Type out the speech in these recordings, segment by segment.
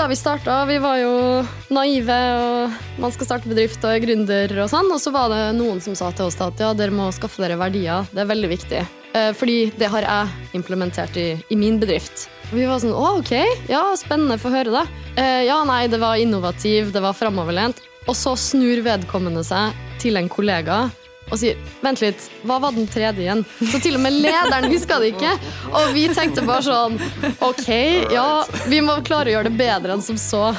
da vi starta, vi var jo naive, og man skal starte bedrift og er gründer og sånn. Og så var det noen som sa til oss at ja, dere må skaffe dere verdier. Det er veldig viktig. Eh, fordi det har jeg implementert i, i min bedrift. Og vi var sånn å, ok, ja, spennende, få høre, da. Eh, ja, nei, det var innovativ, det var framoverlent. Og så snur vedkommende seg til en kollega og sier vent litt, hva var den tredje igjen? Så til og med lederen huska det ikke. Og vi tenkte bare sånn ok, ja, vi må klare å gjøre det bedre enn som så.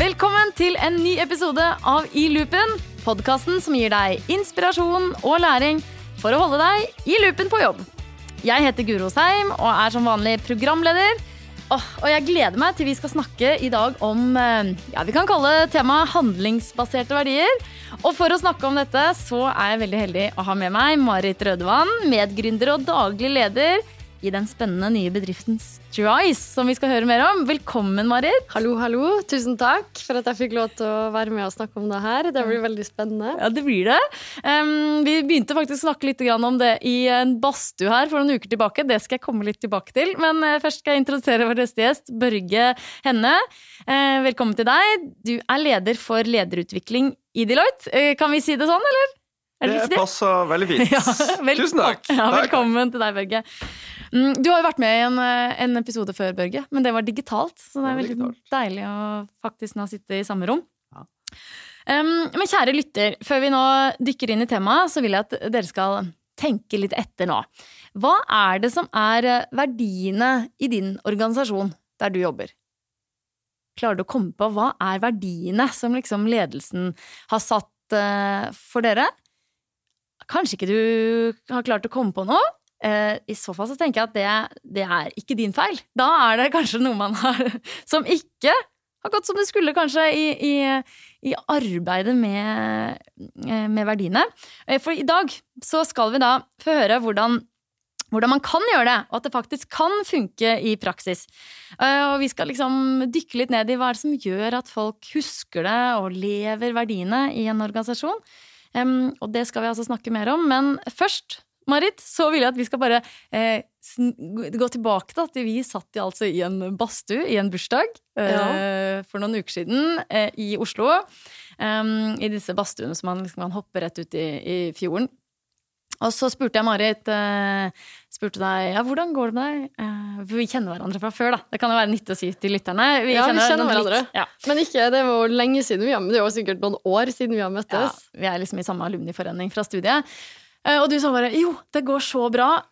Velkommen til en ny episode av I loopen. Podkasten som gir deg inspirasjon og læring for å holde deg i loopen på jobb. Jeg heter Guro Seim og er som vanlig programleder. Oh, og jeg gleder meg til vi skal snakke i dag om eh, ja, vi kan kalle temaet handlingsbaserte verdier. Og for å snakke om dette, så er jeg veldig heldig å ha med meg Marit Rødevann, medgründer og daglig leder i den spennende nye bedriften Strice, som vi skal høre mer om. Velkommen, Marit. Hallo, hallo. Tusen takk for at jeg fikk lov til å være med og snakke om det her. Det blir veldig spennende. Ja, det blir det. Um, vi begynte faktisk å snakke litt om det i en badstue her for noen uker tilbake. Det skal jeg komme litt tilbake til. Men uh, først skal jeg introdusere vår neste gjest, Børge Henne. Uh, velkommen til deg. Du er leder for lederutvikling i Deloitte. Uh, kan vi si det sånn, eller? Det, det passer veldig fint. ja, Tusen takk. Ja, velkommen takk. til deg, Børge. Mm, du har jo vært med i en, eh, en, episode før, Børge, men det var digitalt. Så det er veldig digitalt. deilig å faktisk nå sitte i samme rom. Ja. Um, men kjære lytter, før vi nå dykker inn i temaet, så vil jeg at dere skal tenke litt etter nå. Hva er det som er eh, verdiene i din organisasjon der du jobber? Klarer du å komme på hva er verdiene som liksom ledelsen har satt uh, for dere? Kanskje ikke du har klart å komme på noe? Eh, I så fall så tenker jeg at det, det, er ikke din feil. Da er det kanskje noe man har som ikke har gått som det skulle, kanskje, i, i, i arbeidet med, eh, med, verdiene. Eh, for i dag så skal vi da få høre hvordan, hvordan man kan gjøre det, og at det faktisk kan funke i praksis. Og vi skal liksom dykke litt ned i hva er det som gjør at folk husker det og lever verdiene i en organisasjon. Og det skal vi altså snakke mer om. Men først, Marit, så vil jeg at vi skal bare eh, gå tilbake til at vi satt i, altså, i en badstue i en bursdag eh, ja. for noen uker siden eh, i Oslo. I disse badstuene som man, liksom, man hopper rett ut i, i fjorden. Og så spurte jeg Marit eh, spurte deg, ja, hvordan går det med deg. Eh, for vi kjenner hverandre fra før, da. Det kan jo være nyttig å si til lytterne. Vi ja, kjenner vi kjenner hverandre. Ja. Men ikke, det var jo lenge siden vi har Det var sikkert noen år siden vi har møttes. Ja, vi er liksom i samme alumniforening fra studiet. Eh, og du sa bare 'jo, det går så bra'.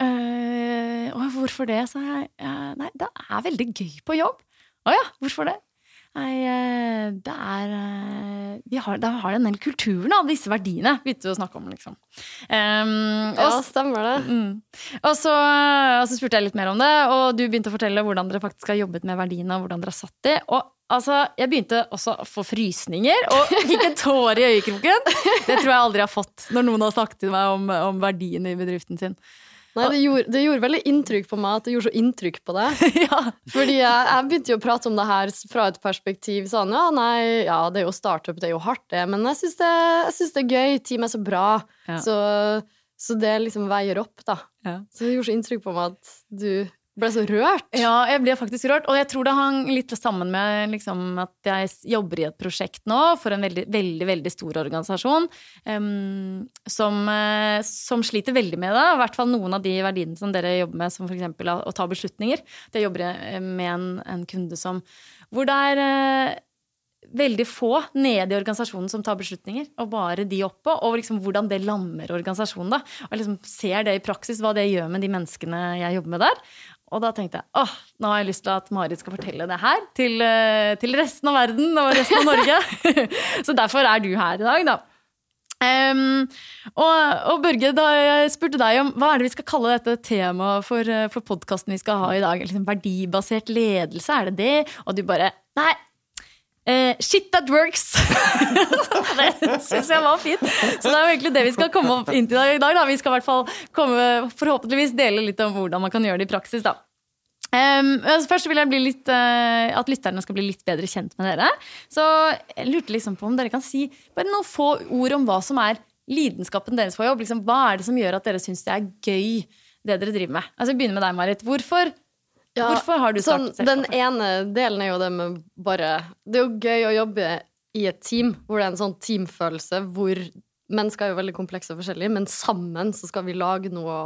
og hvorfor det? sa jeg. nei, det er veldig gøy på jobb. Å ja, hvorfor det? Nei, eh, det er eh, Vi har, det har det en del kulturen av disse verdiene, begynte vi å snakke om, liksom. Um, ja, stemmer det. Mm. Og, så, og, så, spurte jeg litt mer om det, og du begynte å fortelle hvordan dere faktisk har jobbet med verdiene, og hvordan dere har satt de. Og altså, jeg begynte også å få frysninger, og fikk en tåre i øyekroken. Det tror jeg aldri jeg har fått når noen har snakket til meg om, om verdiene i bedriften sin. Nei, det gjorde, det gjorde, veldig inntrykk på meg at det gjorde så inntrykk på deg. ja. Fordi jeg, jeg, begynte jo å prate om det her fra et perspektiv sånn ja, nei, ja, det er jo startup, det er jo hardt, det, men jeg syns det, det, er gøy. Teamet er så bra. Ja. Så, så, det liksom veier opp, da. Ja. Så det gjorde så inntrykk på meg at du ble så rørt. Ja, jeg ble faktisk rørt. Og jeg tror det hang litt sammen med liksom, at jeg jobber i et prosjekt nå for en veldig, veldig, veldig stor organisasjon um, som, uh, som, sliter veldig med det. I hvert fall noen av de verdiene som dere jobber med, som f.eks. å ta beslutninger. Det jobber jeg med en, en kunde som hvor det er uh, veldig få nede i organisasjonen som tar beslutninger, og bare de oppå. og liksom hvordan det lammer organisasjonen. da, Og liksom ser det i praksis, hva det gjør med de menneskene jeg jobber med der. Og da tenkte jeg åh, nå har jeg lyst til at Marit skal fortelle det her til, eh, til resten av verden og resten av Norge. så derfor er du her i dag, da. Um, og, og, Børge, da jeg spurte deg om hva er det vi skal kalle dette temaet for, eh, for podkasten vi skal ha i dag? Liksom verdibasert ledelse, er det det? Og du bare Nei, Uh, shit that works! det syns jeg var fint. Så det er jo egentlig det vi skal komme opp inn til i dag. Da. Vi skal i hvert fall komme, forhåpentligvis dele litt om hvordan man kan gjøre det i praksis. da. Um, først vil jeg litt, uh, at lytterne skal bli litt bedre kjent med dere. Så jeg lurte liksom på om dere kan si bare noen få ord om hva som er lidenskapen deres for jobb. Liksom, hva er det som gjør at dere syns det er gøy, det dere driver med? Altså, begynner med deg, Marit. Hvorfor Ja, Hvorfor har du startet sånn, Den ene delen er jo det med bare Det er jo gøy å jobbe i et team hvor det er en sånn teamfølelse hvor mennesker er jo veldig komplekse og forskjellige, men sammen så skal vi lage noe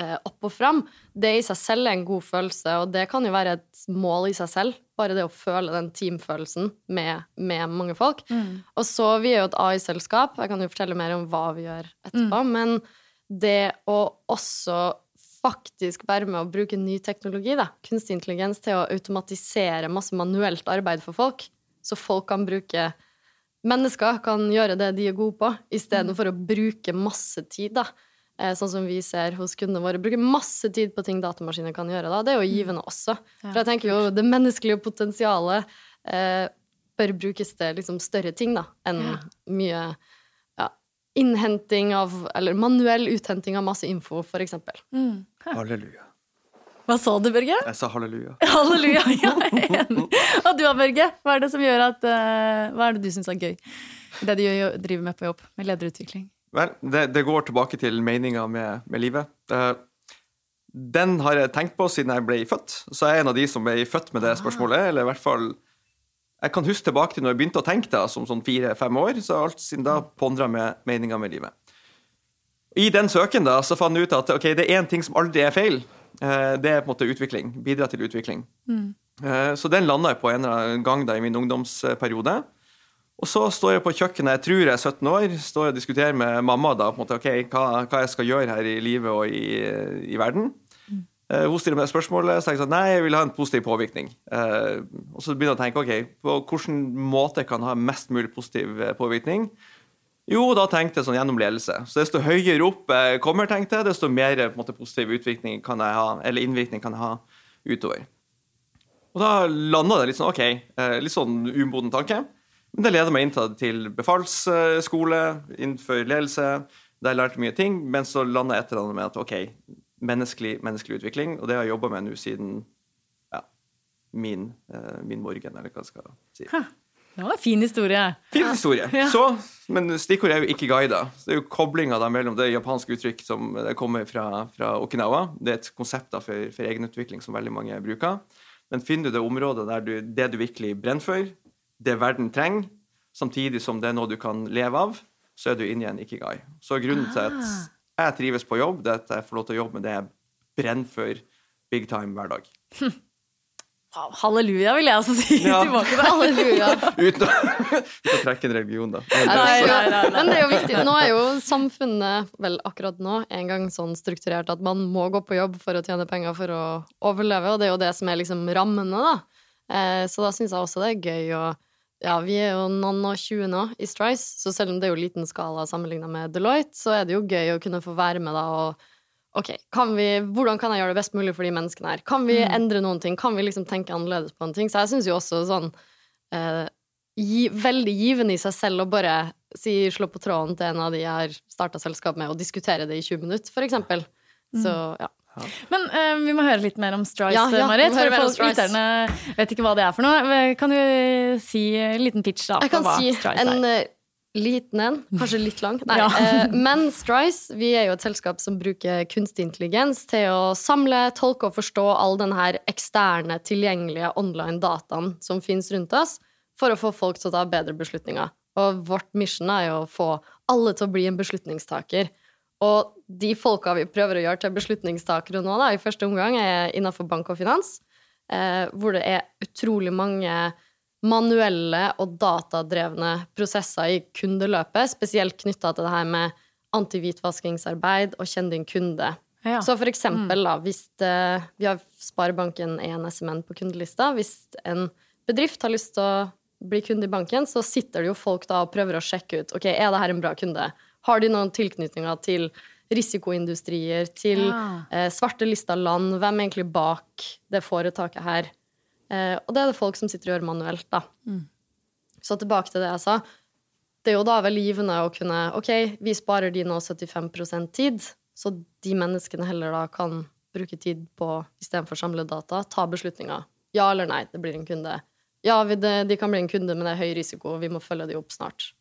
eh, opp og fram. Det i seg selv er en god følelse, og det kan jo være et mål i seg selv. Bare det å føle den teamfølelsen med, med mange folk. Mm. Og så, Vi er jo et AI-selskap, jeg kan jo fortelle mer om hva vi gjør etterpå, mm. men det å også faktisk være med å bruke ny teknologi, da, kunstig intelligens, til å automatisere masse manuelt arbeid for folk, så folk kan bruke Mennesker kan gjøre det de er gode på, istedenfor mm. å bruke masse tid, da. Eh, sånn som vi ser hos kundene våre. Bruke masse tid på ting datamaskiner kan gjøre. da. Det er jo mm. givende også. For jeg tenker jo det menneskelige potensialet eh, bør brukes til liksom større ting da, enn mye innhenting av Eller manuell uthenting av masse info, for eksempel. Mm. Halleluja. Hva sa du, Børge? Jeg sa halleluja. halleluja, ja, Og du da, Børge? Hva er det som gjør at uh, Hva er det du syns er gøy? Det du driver med på jobb, med lederutvikling? Vel, det, det går tilbake til meninga med, med, livet. Uh, den har jeg tenkt på siden jeg ble født. Så jeg er en av de som ble født med det ah. spørsmålet. Eller i hvert fall Jeg kan huske tilbake til når jeg begynte å tenke da, som sånn fire-fem år. Så alt siden da pondra med meninga med livet. I den søken da, så fant jeg ut at okay, det er én ting som aldri er feil. Eh, det er på en måte utvikling. Bidra til utvikling. Mm. Eh, så den landa jeg på en eller annen gang da i min ungdomsperiode. Og så står jeg på kjøkkenet, jeg tror jeg er 17 år, står og diskuterer med mamma da, på en måte, okay, hva, hva, jeg skal gjøre her i livet og i, i verden. Uh, hun stiller meg spørsmålet, så jeg sånn, nei, jeg vil ha en positiv påvirkning. Uh, og så begynner jeg å tenke ok, på hvilken måte jeg kan ha mest mulig positiv påvirkning. Jo, da tenkte jeg sånn gjennom ledelse. Så desto høyere opp jeg kommer, tenkte jeg, desto mer måte, positiv utvikling kan jeg ha, eller innvirkning kan jeg ha utover. Og da landa det litt sånn OK, eh, litt sånn umoden tanke. Men det leder meg inn til befalsskole, innenfor ledelse, der jeg lærte mye ting. Men så landa jeg et eller annet med at OK, menneskelig, menneskelig utvikling, og det har jeg jobba med nå siden ja, min, eh, min morgen, eller hva skal jeg si. Ha. Det var en fin historie. Fin historie. Ja. Så, men stikkordet er jo ikke guida. Det er jo koblinga mellom det japanske uttrykk som kommer fra, fra, Okinawa. Det er et konsept for, for egenutvikling som veldig mange bruker. Men finner du det området der du, det du virkelig brenner for, det verden trenger, samtidig som det er noe du kan leve av, så er du inne i en ikigai. Så grunnen til at ah. Jeg trives på jobb, det er at jeg får lov til å jobbe med det jeg brenner for big time hver dag. Hm. Halleluja, vil jeg også si ja. tilbake. til. Halleluja. Uten å, trekke en religion, da. Nei, nei, nei, Men det er jo viktig. Nå er jo samfunnet vel akkurat nå en gang sånn strukturert at man må gå på jobb for å tjene penger for å overleve, og det er jo det som er liksom rammene, da. Eh, så da syns jeg også det er gøy å ja, vi er jo noen og 20 nå i Strice, så selv om det er jo liten skala sammenligna med Deloitte, så er det jo gøy å kunne få være med da og ok, kan vi, hvordan kan jeg gjøre det best mulig for de menneskene her? Kan vi mm. endre noen ting? Kan vi liksom tenke annerledes på en ting? Så jeg syns jo også sånn eh, gi, Veldig givende i seg selv å bare si, slå på tråden til en av de jeg har starta selskap med, og diskutere det i 20 minutter, for eksempel. Mm. Så ja. Ja. Men uh, vi må høre litt mer om Strice, ja, ja, Marit. For folk lytterne vet ikke hva det er for noe. Kan du si en liten pitch da, Jeg kan si en, er? Eh, Liten en, kanskje litt lang. Nei. Ja. Eh, men Strice vi er jo et selskap som bruker kunstig intelligens til å samle, tolke og forstå all den her eksterne, tilgjengelige online dataen som finnes rundt oss, for å få folk til å ta bedre beslutninger. Og vårt mission er jo å få alle til å bli en beslutningstaker. Og de folka vi prøver å gjøre til beslutningstakere nå, da, i første omgang, er innenfor bank og finans, eh, hvor det er utrolig mange manuelle og datadrevne prosesser i kundeløpet, spesielt knytta til det her med antihvitvaskingsarbeid og kjenn din kunde. Ja. Så for eksempel, da, hvis det, vi har Sparebanken 1 SMN på kundelista. Hvis en bedrift har lyst til å bli kunde i banken, så sitter det jo folk da og prøver å sjekke ut ok, er det her en bra kunde. Har de noen tilknytninger til risikoindustrier, til ja. eh, svartelista land? Hvem er egentlig bak det foretaket her? Eh, og det er det folk som sitter og gjør manuelt, da. Mm. Så tilbake til det jeg sa. Det er jo da veldig givende å kunne OK, vi sparer de nå 75% tid, så de menneskene heller da kan bruke tid på, istedenfor samle data, ta beslutninger. Ja eller nei, det blir en kunde. Ja, det, de kan bli en kunde, men det er høy risiko, vi må følge de opp snart.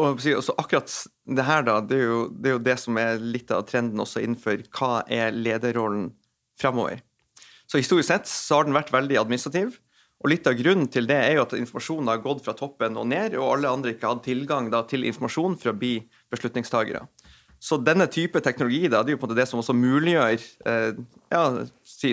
Og også akkurat det her, da, det er, jo, det er jo det som er litt av trenden også innenfor hva er lederrollen framover. Så historisk sett så har den vært veldig administrativ. Og litt av grunnen til det er jo at informasjonen har gått fra toppen og ned, og alle andre ikke har hatt tilgang da, til informasjon for å bli beslutningstagere. Så denne type teknologi da, det er jo på en måte det som også muliggjør eh, ja,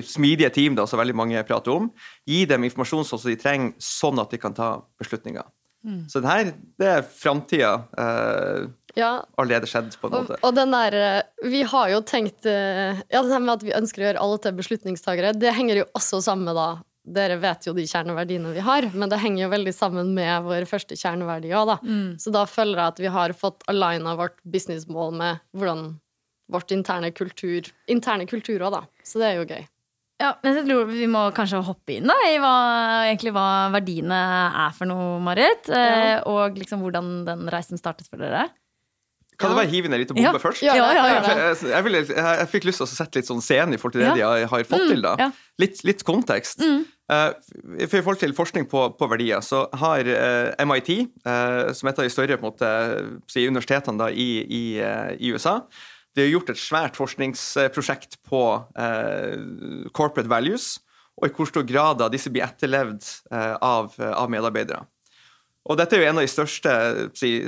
smidige team, da, som veldig mange prater om. Gi dem informasjon som de trenger, sånn at de kan ta beslutninger. Mm. Så det her, det er framtida. Eh, ja. allerede skjedd, på en måte. Og, og den der eh, Vi har jo tenkt eh, Ja, det med at vi ønsker å gjøre alle til beslutningstagere, det henger jo også sammen med da dere vet jo de kjerneverdiene vi har, men det henger jo veldig sammen med vår første kjerneverdi òg, da. Mm. Så da føler jeg at vi har fått aligna vårt businessmål med hvordan vårt interne kultur interne kultur òg, da. Så det er jo gøy. Ja, men jeg tror Vi må kanskje hoppe inn da, i hva, egentlig hva verdiene er for noe, Marit. Ja. Eh, og liksom hvordan den reisen startet for dere. Kan det være hive ned litt bombe ja. først? Ja, ja, jeg, jeg, jeg, jeg, fikk lyst til å sette litt sånn scene i forhold til det de har fått mm, til. da. Litt, litt kontekst. Mm. Uh, I forhold til forskning på, på verdier, så har uh, eh, MIT, uh, eh, som et av de større måte, si, universitetene da, i, i, i, USA, det har gjort et svært forskningsprosjekt på corporate values, og i hvor stor grad disse blir etterlevd av, av, medarbeidere. Og Dette er jo en av de største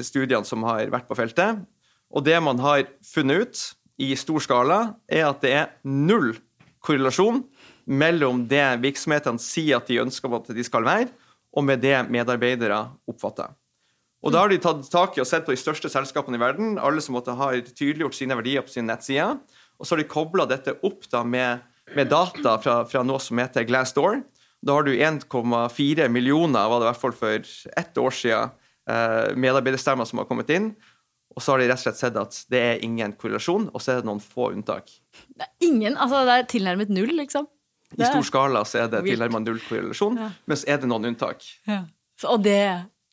studiene som har vært på feltet. Og det man har funnet ut i stor skala, er at det er null korrelasjon mellom det virksomhetene sier at de ønsker at de skal være, og med det medarbeidere oppfatter. Og Da har de tatt tak i og sett på de største selskapene i verden, alle som måtte ha tydeliggjort sine verdier på sine nettsider. Og så har de kobla dette opp da med, med data fra, fra, noe som heter Glassdoor. Da har du 1,4 millioner, var det i hvert fall for ett år siden, eh, medarbeiderstemmer som har kommet inn. Og så har de rett og slett sett at det er ingen korrelasjon, og så er det noen få unntak. Det er ingen, altså det er tilnærmet null, liksom? I stor skala så er det tilnærmet null korrelasjon, ja. mens er det noen unntak. Ja. Så, og det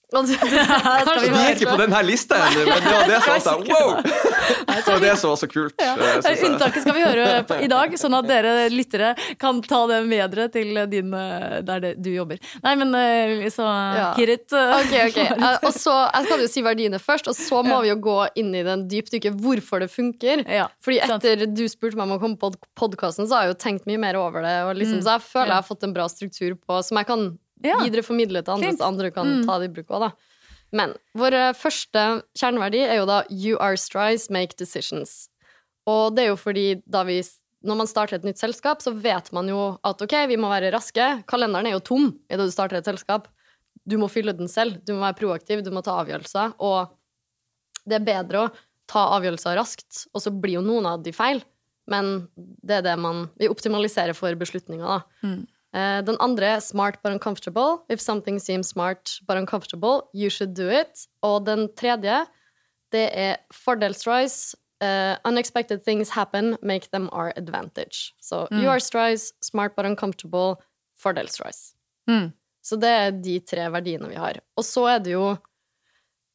Altså, vi er ikke på denne lista ennå, men det var det som sa wow! Det var det som var så kult. Ja. Eh, unntaket skal vi høre på i dag, sånn at dere lyttere kan ta det med dere til din, eh, der det, du jobber. Nei, men eh, så ja. Ok, ok. Og så, Jeg skal jo si verdiene først, og så må vi jo gå inn i den dypdykket hvorfor det funker. Ja, Fordi etter du spurte meg om å komme på podkasten, så har jeg jo tenkt mye mer over det. Og liksom, mm. Så jeg føler jeg har fått en bra struktur på som jeg kan ja. videreformidle til andre, så andre kan mm. ta det i bruk òg, da. Men vår første kjerneverdi er jo da 'You are strides, make decisions'. Og det er jo fordi da vi når man starter et nytt selskap, så vet man jo at ok, vi må være raske. Kalenderen er jo tom idet du starter et selskap. Du må fylle den selv. Du må være proaktiv, du må ta avgjørelser. Og det er bedre å ta avgjørelser raskt, og så blir jo noen av de feil. Men det er det man Vi optimaliserer for beslutninger, da. Mm. Uh, den andre smart but uncomfortable. If something seems smart but uncomfortable, you should do it. Og den tredje, det er fordelsrise. Uh, unexpected things happen, make them our advantage. Så so, mm. you are strice, smart but uncomfortable, fordelsrise. Mm. Så det er de tre verdiene vi har. Og så er det jo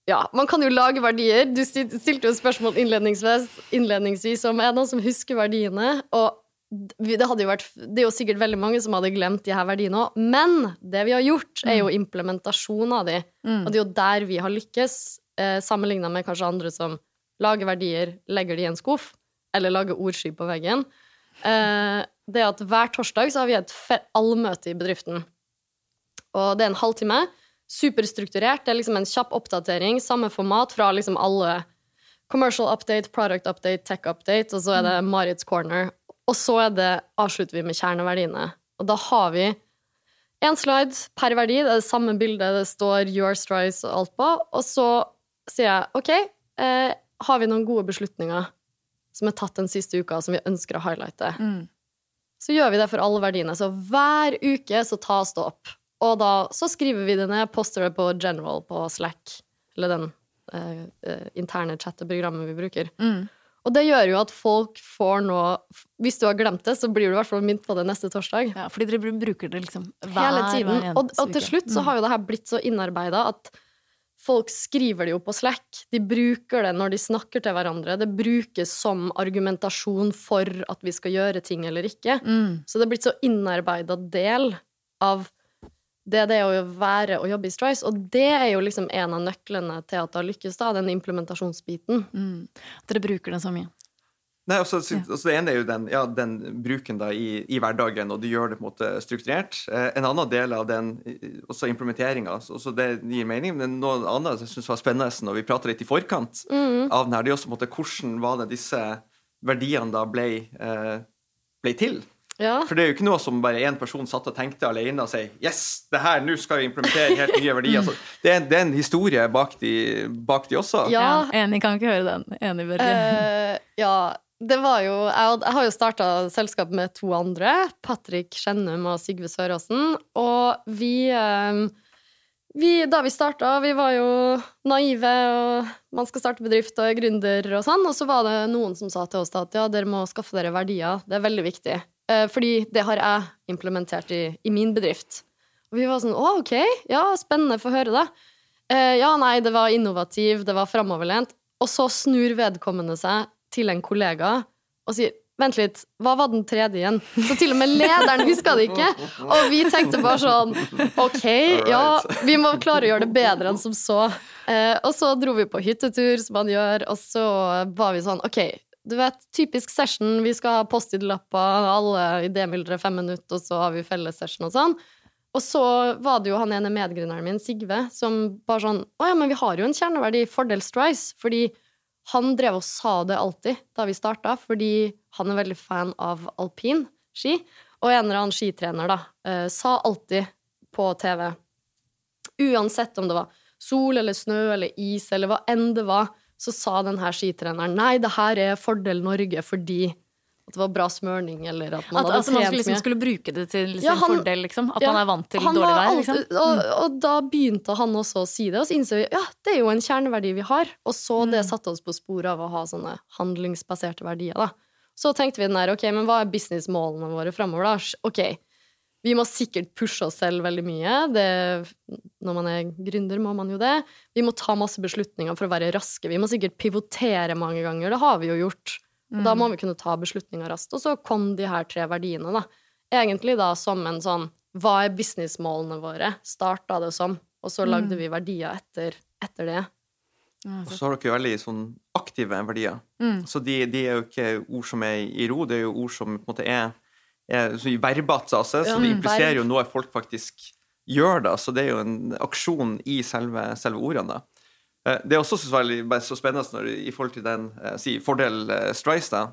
ja, man kan jo lage verdier. Du stilte jo spørsmål innledningsvis, innledningsvis om er det noen som husker verdiene. Og det, vært, det er jo sikkert veldig mange som hadde glemt de her verdiene òg, men det vi har gjort, er jo mm. implementasjon av de. Mm. Og det er jo der vi har lykkes, eh, sammenligna med kanskje andre som lager verdier, legger de i en skuff, eller lager ordsky på veggen. Eh, det er at hver torsdag så har vi et allmøte i bedriften. Og det er en halvtime. Superstrukturert. Det er liksom en kjapp oppdatering, samme format fra liksom alle commercial update, product update, tech update, og så er det mm. Marits corner. Og så det, avslutter vi med kjerneverdiene. Og da har vi én slide per verdi. Det er det samme bildet, det står your strides og alt på. Og så sier jeg OK, eh, har vi noen gode beslutninger som er tatt den siste uka, som vi ønsker å highlighte? Mm. Så gjør vi det for alle verdiene. Så hver uke så tas det opp. Og da så skriver vi det ned, poster det på General på Slack, eller den eh, eh interne chatteprogrammet vi bruker. Mm. Og det gjør jo at folk får noe Hvis du har glemt det, så blir du i hvert fall minnet på det neste torsdag. Ja, fordi dere bruker det liksom hver, Hele tiden. Hver og, og, til slutt så mm. har jo det her blitt så innarbeida at folk skriver det jo på Slack. De bruker det når de snakker til hverandre. Det brukes som argumentasjon for at vi skal gjøre ting eller ikke. Mm. Så det er blitt så innarbeida del av det er det å være og jobbe i Strice. Og det er jo liksom en av nøklene til at det har lykkes, da, den implementasjonsbiten. Mm. At dere bruker den så mye. Nei, altså, altså Det ene er jo den, ja, den bruken da i, i, hverdagen, og du gjør det på en måte strukturert. Eh, en annen del av den, også implementeringa, så, så, det gir mening. Men noe annet jeg syns var spennende når vi prata litt i forkant mm. av den her, det er også på en måte hvordan var det disse verdiene da ble, eh, ble til. Ja. For det er jo ikke noe som bare én person satt og tenkte alene og sier Yes, det her, nå skal vi implementere helt nye verdier. Altså, det, er, det, er, en historie bak de, bak de også. Ja. ja. Enig, kan ikke høre den. Enig, Børge. Uh, ja, det var jo Jeg, jeg har jo starta selskap med to andre. Patrick Skjennum og Sigve Søråsen. Og vi, um, vi Da vi starta, vi var jo naive, og man skal starte bedrift og er gründer og sånn. Og så var det noen som sa til oss at ja, dere må skaffe dere verdier. Det er veldig viktig. Uh, fordi det har jeg implementert i, i, min bedrift. Og vi var sånn å, ok, ja, spennende, få høre det. Uh, ja, nei, det var innovativ, det var framoverlent. Og så snur vedkommende seg til en kollega og sier Vent litt, hva var den tredje igjen? Så til og med lederen huska det ikke. Og vi tenkte bare sånn OK, ja, vi må klare å gjøre det bedre enn som så. Eh, og så dro vi på hyttetur, som man gjør, og så var vi sånn OK, du vet, typisk session, vi skal ha Post-It-lapper, alle idémyldrer fem minutter, og så har vi fellessession og sånn. Og så var det jo han ene medgrunneren min, Sigve, som bare sånn Å ja, men vi har jo en kjerneverdi, fordel Strice, fordi han drev og sa det alltid da vi starta, fordi han er veldig fan av alpin ski. Og en eller annen skitrener da, uh, sa alltid på TV, uansett om det var sol eller snø eller is eller hva enn det var, så sa denne skitreneren nei, det her er fordel Norge fordi at det var bra smørning, eller at man at, hadde altså, trent man liksom skulle bruke det til sin ja, han, fordel, liksom? At ja, man er vant til dårlig vær? Liksom? Og, og, da begynte han også å si det, og så innså vi ja, det er jo en kjerneverdi vi har. Og så mm. det satte oss på sporet av å ha sånne handlingsbaserte verdier, da. Så tenkte vi den der, ok, men hva er businessmålene våre framover, da? Ok, vi må sikkert pushe oss selv veldig mye. Det, når man er gründer, må man jo det. Vi må ta masse beslutninger for å være raske. Vi må sikkert pivotere mange ganger. Det har vi jo gjort. Og da må mm. vi kunne ta beslutninger raskt. Og så kom de her tre verdiene, da. Egentlig da som en sånn Hva er businessmålene våre? Starta det som. Og så lagde mm. vi verdier etter, etter det. Og så har dere veldig sånn aktive verdier. Mm. Så de, de, er jo ikke ord som er i ro, det er jo ord som på en måte er, er så i altså. Så det impliserer jo noe folk faktisk gjør, da. Så det er jo en aksjon i selve, selve ordene. da. Eh, det er også så spennende når, i forhold til den eh, si, fordel eh, Strice. da,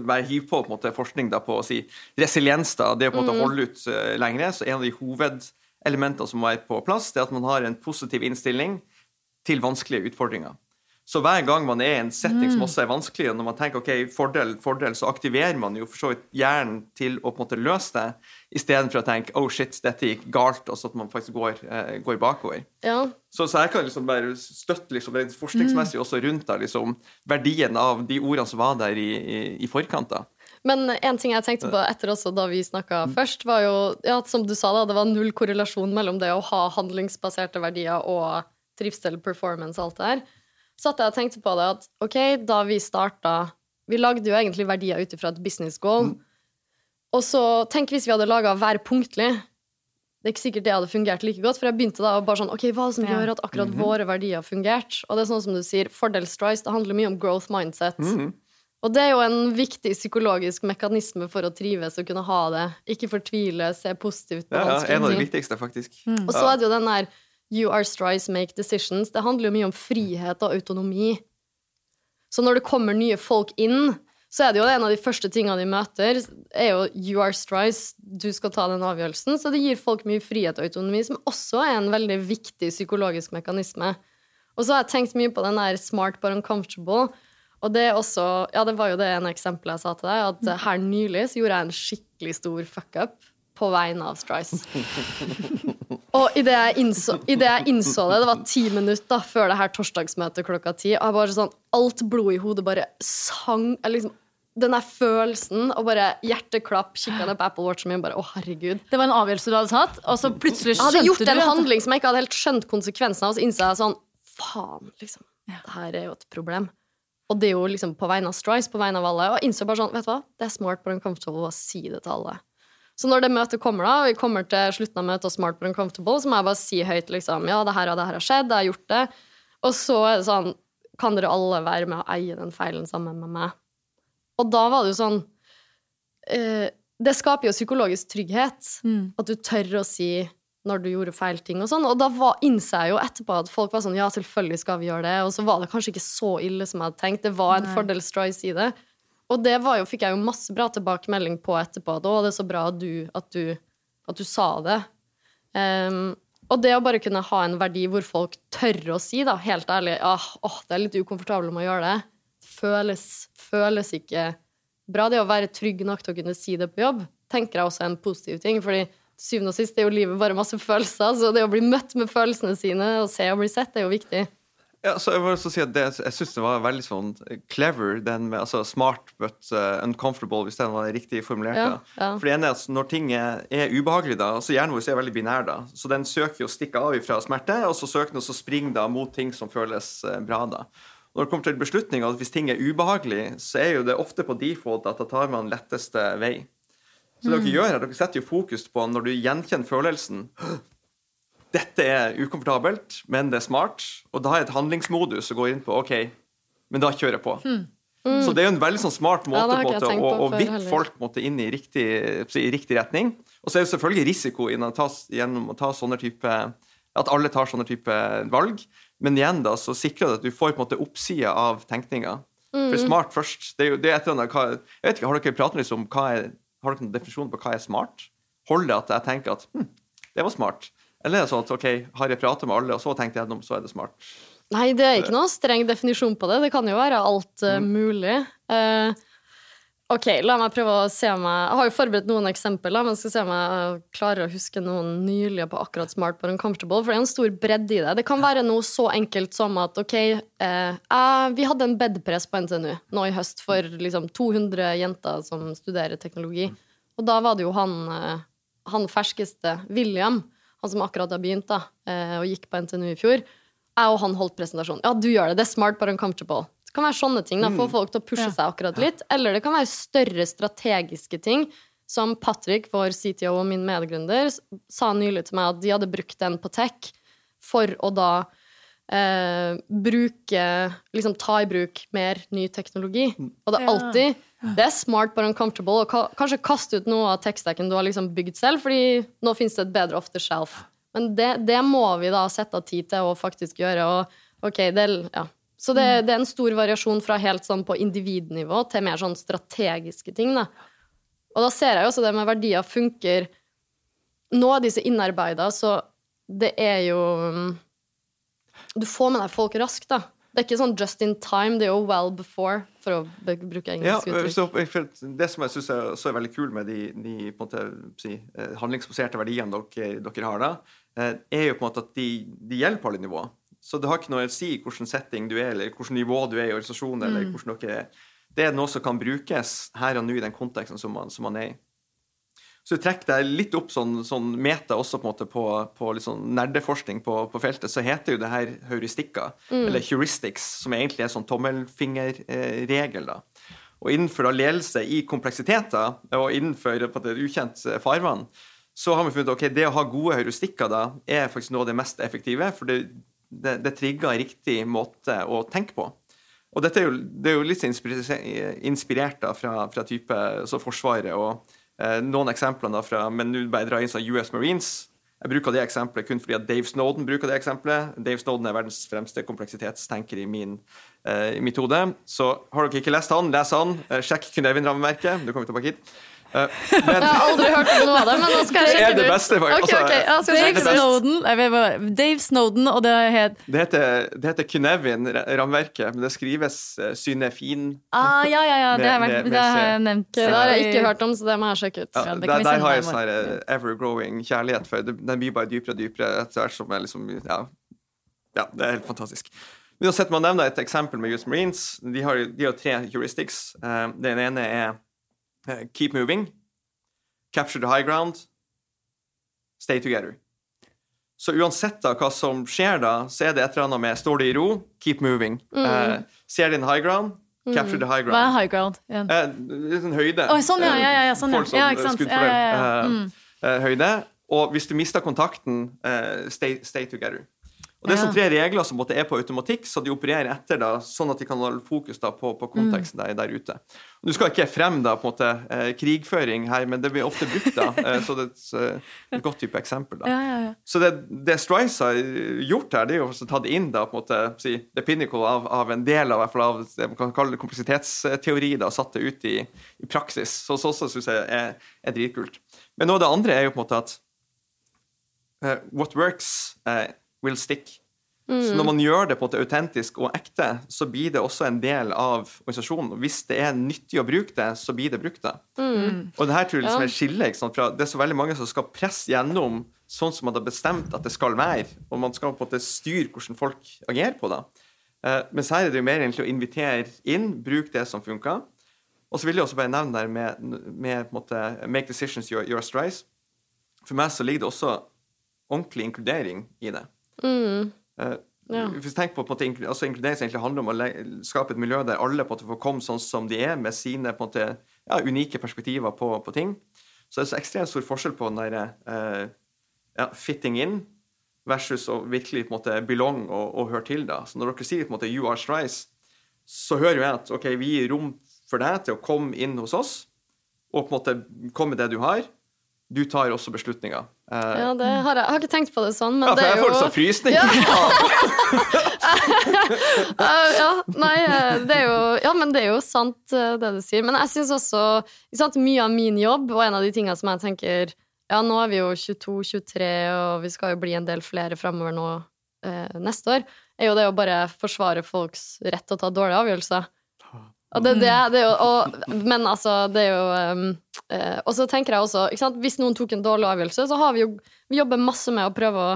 bare hiv på, på måte, forskning da, på å si resiliens, da, det å på en måte mm. holde ut uh, lengre. Så en av de hovedelementene som må være på plass, det er at man har en positiv innstilling til vanskelige utfordringer. Så hver gang man er i en setting som mm. også er vanskelig, og når man tenker ok, fordel, fordel, så aktiverer man jo for så vidt hjernen til å på en måte løse det, istedenfor å tenke oh shit, dette gikk galt, og så at man faktisk går, eh, går bakover. Ja. Så, så, jeg kan liksom bare støtte liksom, forskningsmessig også rundt der, liksom, verdien av de ordene som var der i, i, i forkant. da. Men en ting jeg tenkte på etter også da vi snakka mm. først, var jo ja, som du sa da, det var null korrelasjon mellom det å ha handlingsbaserte verdier og trivsel, performance og alt det her satt jeg og tenkte på det at ok, da vi starta Vi lagde jo egentlig verdier ut ifra et business goal. Mm. Og så tenk hvis vi hadde laga hver punktlig. Det er ikke sikkert det hadde fungert like godt. For jeg begynte da å bare sånn Ok, hva er det som gjør at akkurat mm -hmm. våre verdier har fungert? Og det er sånn som du sier, fordel strice, det handler mye om growth mindset. Mm -hmm. Og det er jo en viktig psykologisk mekanisme for å trives og kunne ha det. Ikke fortvile, se positivt på ja, vanskelige ting. Ja, en av de viktigste, faktisk. Mm. Og så er det jo den der You are strides, make decisions. Det handler jo mye om frihet og autonomi. Så når det kommer nye folk inn, så er det jo en av de første tingene de møter, er jo you are strides, du skal ta den avgjørelsen. Så det gir folk mye frihet og autonomi, som også er en veldig viktig psykologisk mekanisme. Og så har jeg tenkt mye på den der smart but uncomfortable. Og det er også Ja, det var jo det ene eksempelet jeg sa til deg, at her nylig så gjorde jeg en skikkelig stor fuck-up på vegne av Strice. Og idet jeg, innså, i det jeg innså det, det var ti minutter før det her torsdagsmøtet klokka ti, og jeg bare sånn, alt blodet i hodet bare sang liksom, Den der følelsen og bare hjerteklapp, kikka ned på Apple Watchen min bare å herregud. Det var en avgjørelse du hadde tatt, og så plutselig skjønte du Jeg hadde gjort en handling som jeg ikke hadde helt skjønt konsekvensen av, og så innså jeg sånn Faen, liksom. Det her er jo et problem. Og det er jo liksom på vegne av Strice, på vegne av alle. Og jeg innså bare sånn, vet du hva, det er smart but uncomfortable å si det til alle. Så når det møtet kommer, da, og vi kommer til slutten av møtet og smart but uncomfortable, så må jeg bare si høyt liksom, ja, det her og det her har skjedd, jeg har gjort det. Og så er det sånn Kan dere alle være med å eie den feilen sammen med meg? Og da var det jo sånn eh, Det skaper jo psykologisk trygghet. Mm. At du tør å si når du gjorde feil ting og sånn. Og da var, innser jeg jo etterpå at folk var sånn ja, selvfølgelig skal vi gjøre det. Og så var det kanskje ikke så ille som jeg hadde tenkt. Det var en Nei. fordel Stroy si det. Og det jo, fikk jeg jo masse bra tilbakemelding på etterpå. At å, det er så bra at du, at du, at du sa det. Um, og det å bare kunne ha en verdi hvor folk tør å si, da, helt ærlig ah, åh, det er litt ukomfortabelt med å gjøre det, føles, føles ikke bra. Det å være trygg nok til å kunne si det på jobb, tenker jeg også er en positiv ting. fordi syvende og sist er jo livet bare masse følelser, så det å bli møtt med følelsene sine og se og bli sett, er jo viktig. Ja, så Jeg vil også si at det, jeg syns det var veldig sånn clever, den med altså smart but uh, uncomfortable, hvis den var riktig formulert. Ja, ja. For det ene er at Når ting er, er ubehagelig, da, så hjernen vår er veldig binær, da, så den søker å stikke av fra smerte, og så søker den å springe da mot ting som føles eh, bra. da. Når det kommer til beslutninger, at hvis ting er ubehagelig, så er jo det ofte på default at da tar man letteste vei. Så det dere gjør her, dere setter jo fokus på når du gjenkjenner følelsen dette er ukomfortabelt, men det er smart. Og da har jeg et handlingsmodus og går inn på OK, men da kjører jeg på. Så det er jo en veldig sånn smart måte, Ja, måte å, å vippe folk måte, inn i riktig, i riktig retning. Og så er det selvfølgelig risiko å gjennom å ta sånne type At alle tar sånne type valg. Men igjen da, så sikrer det at du får på en måte oppsida av tenkninga. Mm. For smart først det er jo det er et eller annet, hva, Jeg vet ikke, Har dere pratet liksom om hva er, har dere noen definisjon på hva er smart? Holder det at jeg tenker at hm, det var smart? Eller er det sånn at ok, har jeg pratet med alle, og så tenkte jeg gjennom, så er det smart? Nei, det er ikke noe streng definisjon på det. Det kan jo være alt eh, mulig. Uh, ok, la meg prøve å se om jeg Jeg har jo forberedt noen eksempler, men skal se om jeg klarer å huske noen nylige på akkurat smart but uncomfortable, for det er en stor bredde i det. Det kan være noe så enkelt som at ok, uh, vi hadde en bedpress på NTNU nå i høst for liksom 200 jenter som studerer teknologi. Og da var det jo han, eh, han ferskeste, William, han som akkurat har begynt da, eh, og gikk på NTNU i fjor. Jeg og han holdt presentasjonen. Ja, du gjør det. Det er smart but uncomfortable. Det kan være sånne ting. da, Få folk til å pushe Ja. seg akkurat litt. Eller det kan være større strategiske ting. Som Patrick, vår CTO og min medgründer, sa nylig til meg at de hadde brukt den på tech for å da eh, bruke Liksom ta i bruk mer ny teknologi. Og det er alltid Det er smart but uncomfortable Og ka kanskje kaste ut noe av tekstdekken du har liksom bygd selv, fordi nå finnes det et bedre off the shelf. Men det, det må vi da sette av tid til å faktisk gjøre. Og, ok, det, ja. Så det, det er en stor variasjon fra helt sånn på individnivå til mer sånn strategiske ting. Da. Og da ser jeg jo også det med verdier funker Nå er disse innarbeida, så det er jo mm, Du får med deg folk raskt, da. Det er ikke sånn just in time, det er jo well before, for å bruke bruke Ja, engelsk uttrykk. så, Det som jeg syns er, er veldig kul med de, de måte, si, eh, handlingsbaserte verdiene dere, dere har, da, eh, er jo på en måte at de, de på alle nivåer. Så det har ikke noe å si hvilken setting du er, eller hvilket nivå du er i organisasjonen. eller hvordan dere er. Det er noe som kan brukes her og nå i den konteksten som man, som man er i. Så du trekker deg litt opp sånn, sånn meta også på, en måte på, på sånn nerdeforskning på, på feltet, så heter jo det her heuristikker, eller heuristics, som egentlig er sånn tommelfingerregel. da. Og innenfor da ledelse i kompleksiteter, og innenfor på et ukjent eh, farvann, så har vi funnet ok, det å ha gode heuristikker da, er faktisk noe av det mest effektive, for det, det, det trigger riktig måte å tenke på. Og dette er jo, det er jo litt inspirert, inspirert da, fra, fra type så Forsvaret og noen eksempler da fra Men nå bare dra inn sånn US Marines. Jeg bruker det eksempelet kun fordi at Dave Snowden bruker det eksempelet. Dave Snowden er verdens fremste kompleksitetstenker i min uh, i mitt hode. Så har dere ikke lest han, les han. Uh, sjekk Kunevin-rammeverket. Du kommer tilbake hit. Eh, men Jeg har aldri hørt om noe av det, men nå skal jeg Det sjekke det det ut. beste, okay. ok, ja, Dave. Snowden, vet Dave Snowden, og det het det heter, det heter Knevin-rammeverket, men det skrives eh, synefin. ah, Ja, ja, ja, det har, vært, med- det har jeg nevnt. Det har jeg ikke hørt om, så det må jeg sjekke ut. Ja, Ja, det der, der har jeg sånn eh, ever-growing kjærlighet for. Den blir bare dypere og dypere etter hvert som jeg liksom Ja, ja det er helt fantastisk. Uansett, man nevner et eksempel med US Marines. De har, de har tre heuristics. Den ene er keep moving, capture the high ground, stay together. Så uansett da hva som skjer da, så er det et eller annet med står det i ro, keep moving. Eh, ser din high ground, capture the high ground. Hva er high ground? igjen? Eh, sånn høyde. Oh, sånn, ja, ja, ja, ja, sånn, ja. Som Ja, ikke sant. Ja, ja, ja. Mm. eh, høyde. Og hvis du mister kontakten, eh, stay, stay together. Og Det er sånn tre regler som er på automatikk, så de opererer etter, da, sånn at de kan holde fokus da, på, på konteksten der, der ute. Og Du skal ikke frem da, på en måte, eh, krigføring her, men det blir ofte brukt. da, eh, så det er et, eh, et godt type eksempel. da. Ja, ja, ja. Så det, det Strice har gjort her, det er jo å ta det inn da, på en måte, si, the pinnacle av, av en del av, fall av det man kan kalle det kompleksitetsteori, da, satt det ut i, i praksis. Så så også syns jeg er, er dritkult. Men noe av det andre er jo på en måte at uh, what works eh, will stick. Så når man gjør det på måte autentisk og ekte, så blir det også en del av organisasjonen. Og hvis det er nyttig å bruke det, så blir det brukt. det. Og det her tror jeg liksom Ja. er skillet. ikke sant? Fra, det er så veldig mange som skal presse gjennom sånn som man har bestemt at det skal være. Og man skal på en måte styre hvordan folk agerer på det. Eh, mens her er det jo mer egentlig å invitere inn, bruke det som funker. Og så vil jeg også bare nevne der med, med på en måte, make decisions your, your strides. For meg så ligger det også ordentlig inkludering i det. Mm. Eh, Ja. Tenker på, på måte, altså Inkludering egentlig handler om å skape et miljø der alle på en måte får komme sånn som de er, med sine på en måte, ja, unike perspektiver på, på ting. Så det er så ekstremt stor forskjell på den derre eh, ja, fitting in versus å virkelig på en måte belong og, og høre til. da. Så når dere sier på en måte 'you are strice', så hører jo jeg at ok, vi gir rom for deg til å komme inn hos oss og på en måte komme med det du har. Du tar også beslutninger. Uh, Ja, det har jeg, jeg har ikke tenkt på det sånn, men ja, for det er jeg får får sånn frysning. Eh, ja, nei, eh, det er jo, ja, men det er jo sant, eh, det du sier. Men jeg syns også sant, mye av min jobb, og en av de tingene som jeg tenker Ja, nå er vi jo 22-23, og vi skal jo bli en del flere framover nå eh, neste år, er jo det å bare forsvare folks rett til å ta dårlige avgjørelser. Og det, det, det er jo, og, men altså, det er jo um, uh, Og så tenker jeg også, sant, hvis noen tok en dårlig avgjørelse, så har vi jo Vi jobber masse med å prøve å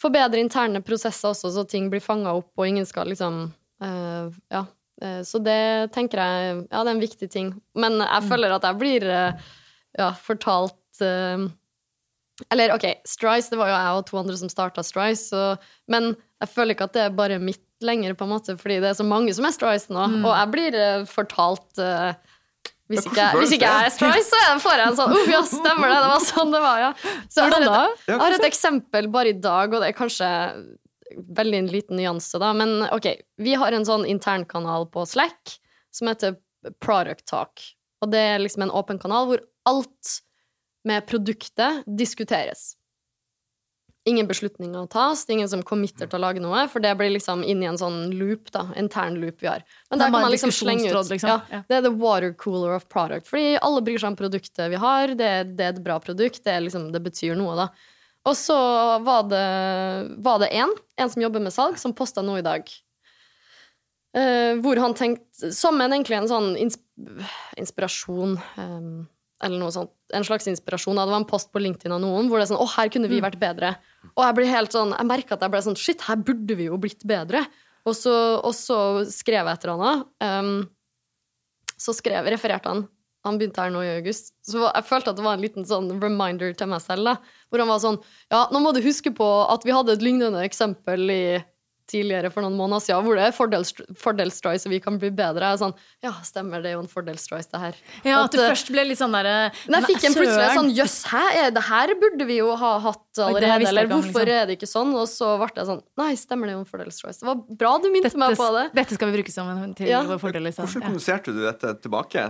forbedre interne prosesser også, så ting blir fanga opp, og ingen skal liksom uh, Ja. Uh, så det tenker jeg Ja, det er en viktig ting. Men jeg føler at jeg blir ja, fortalt Eller OK, Strice, det var jo jeg og to andre som starta Strice, så, men jeg føler ikke at det er bare mitt lenger, på en måte, fordi det er så mange som er Strice nå, og jeg blir eh, fortalt uh, hvis ikke, hvis ikke jeg er Strice, så får jeg en sånn oh, ja, stemmer det, det var sånn det var, ja. Så jeg har et, jeg har et eksempel bare i dag, og det er kanskje veldig en liten nyanse, da, men OK, vi har en sånn internkanal på Slack som heter Product Talk, og det er liksom en åpen kanal hvor alt med produktet diskuteres. Ingen beslutninger tas, det er ingen som committer til å lage noe, for det blir liksom inn i en sånn loop, da, intern loop vi har. Men er der kan man liksom slenge ut liksom. ja. Det er the water cooler of product, fordi alle bryr seg om produktet vi har, det, det er et bra produkt, det, liksom, det betyr noe, da. Og så var det, var det en, en som jobber med salg, som posta noe i dag. Uh, hvor han tenkte Som en, egentlig en sånn insp inspirasjon eh, Eller noe sånt. En slags inspirasjon. Det var en post på LinkedIn av noen hvor det er sånn Å, her kunne vi vært bedre. Og jeg ble helt sånn Jeg merka at jeg ble sånn Shit, her burde vi jo blitt bedre. Og så, og så skrev jeg et eller annet. Um, så skrev, refererte han Han begynte her nå i august. Så jeg følte at det var en liten sånn reminder til meg selv. da, Hvor han var sånn Ja, nå må du huske på at vi hadde et lignende eksempel i tidligere for noen måneder siden, hvor det er fordels- fordelsstrice, og vi kan bli bedre. Jeg er sånn, ja, stemmer, det er jo en fordelsstrice, det her. Ja, At, at du eh, først ble litt sånn derre Nei, jeg fikk en plutselig sånn Jøss, hæ, er det her burde vi jo ha hatt allerede? Eller ikke hvorfor liksom. er det ikke sånn? Og så ble jeg sånn Nei, stemmer det er jo en fordelsstrice. Det var bra du minte meg på det. dette, dette skal vi bruke som en, til Ja. vår fordel. Liksom. Hvordan kommuniserte du dette tilbake?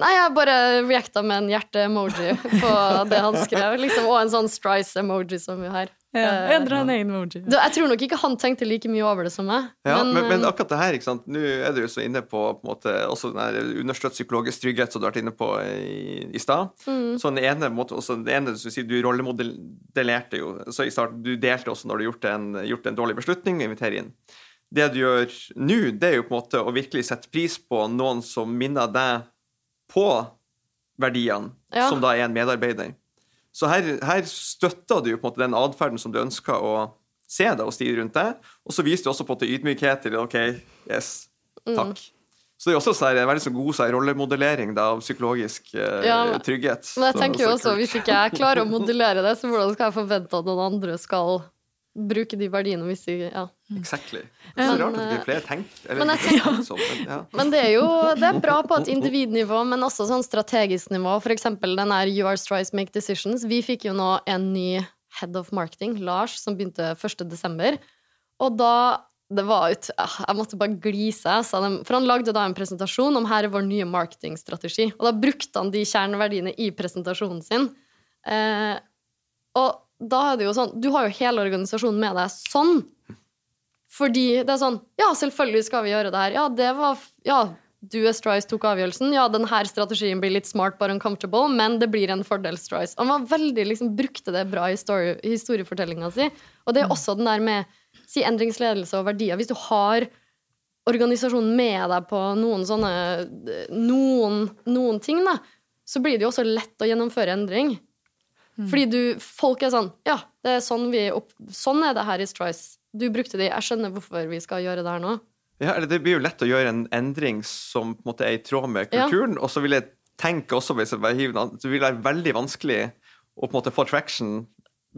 Nei, jeg bare reacta med en hjerte-emoji på det han skrev. Liksom, og en sånn strice-emoji som vi har. Ja, Eh, Endra en egen emoji. Jeg tror nok ikke han tenkte like mye over det som meg. Ja, men, men, men, akkurat det her, ikke sant? nå er du jo så inne på, på en måte, også den understøtt psykologisk trygghet som du har vært inne på i, i stad. mm. Så den ene, måte, også den ene som du rollemodellerte jo. Så i starten, du delte også når du gjorde gjort en, gjort en dårlig beslutning, og inviterer inn. Det du gjør nå, det er jo på en måte å virkelig sette pris på noen som minner deg på verdiene, Ja. som da er en medarbeider. Så her, her støtter du jo på en måte den atferden som du ønsker å se deg og styre rundt deg, og så viser du også på en måte ydmykhet til OK, yes, Mm. takk. Så det er også sånn, en veldig så god så rollemodellering da, av psykologisk eh, Ja, trygghet. Men jeg tenker jo så også, hvis ikke jeg klarer å modellere det, så hvordan skal jeg forvente at noen andre skal bruke de verdiene hvis de Ja. Exactly. Det er så rart at vi flere tenker men tenker sånn, men, ja. Men det er jo det er bra på et individnivå, men også sånn strategisk nivå. For eksempel den her You Are Strice Make Decisions. Vi fikk jo nå en ny head of marketing, Lars, som begynte 1. desember. og da det var ut, ah, Jeg måtte bare glise. For han lagde da en presentasjon om her er vår nye marketingstrategi. Og da brukte han de kjerneverdiene i presentasjonen sin. Eh, og da er det jo sånn Du har jo hele organisasjonen med deg sånn. Fordi det er sånn Ja, selvfølgelig skal vi gjøre det her. Ja, det var Ja, du Strice tok avgjørelsen. Ja, denne strategien blir litt smart, bare uncomfortable, men det blir en fordel, Strice. Han var veldig, liksom, brukte det bra i story, historiefortellinga si. Og det er også den der med si endringsledelse og verdier. Hvis du har organisasjonen med deg på noen sånne noen, noen ting, da, så blir det jo også lett å gjennomføre endring. Mm. Fordi du, folk er sånn Ja, det er sånn, vi opp, sånn er det her i Strice. Du brukte de, jeg skjønner hvorfor vi skal gjøre det her nå. Ja, eller Det blir jo lett å gjøre en endring som på en måte er i tråd med kulturen. Ja. Og så vil jeg tenke også, hvis jeg hiver det vil være veldig vanskelig å på en måte få traction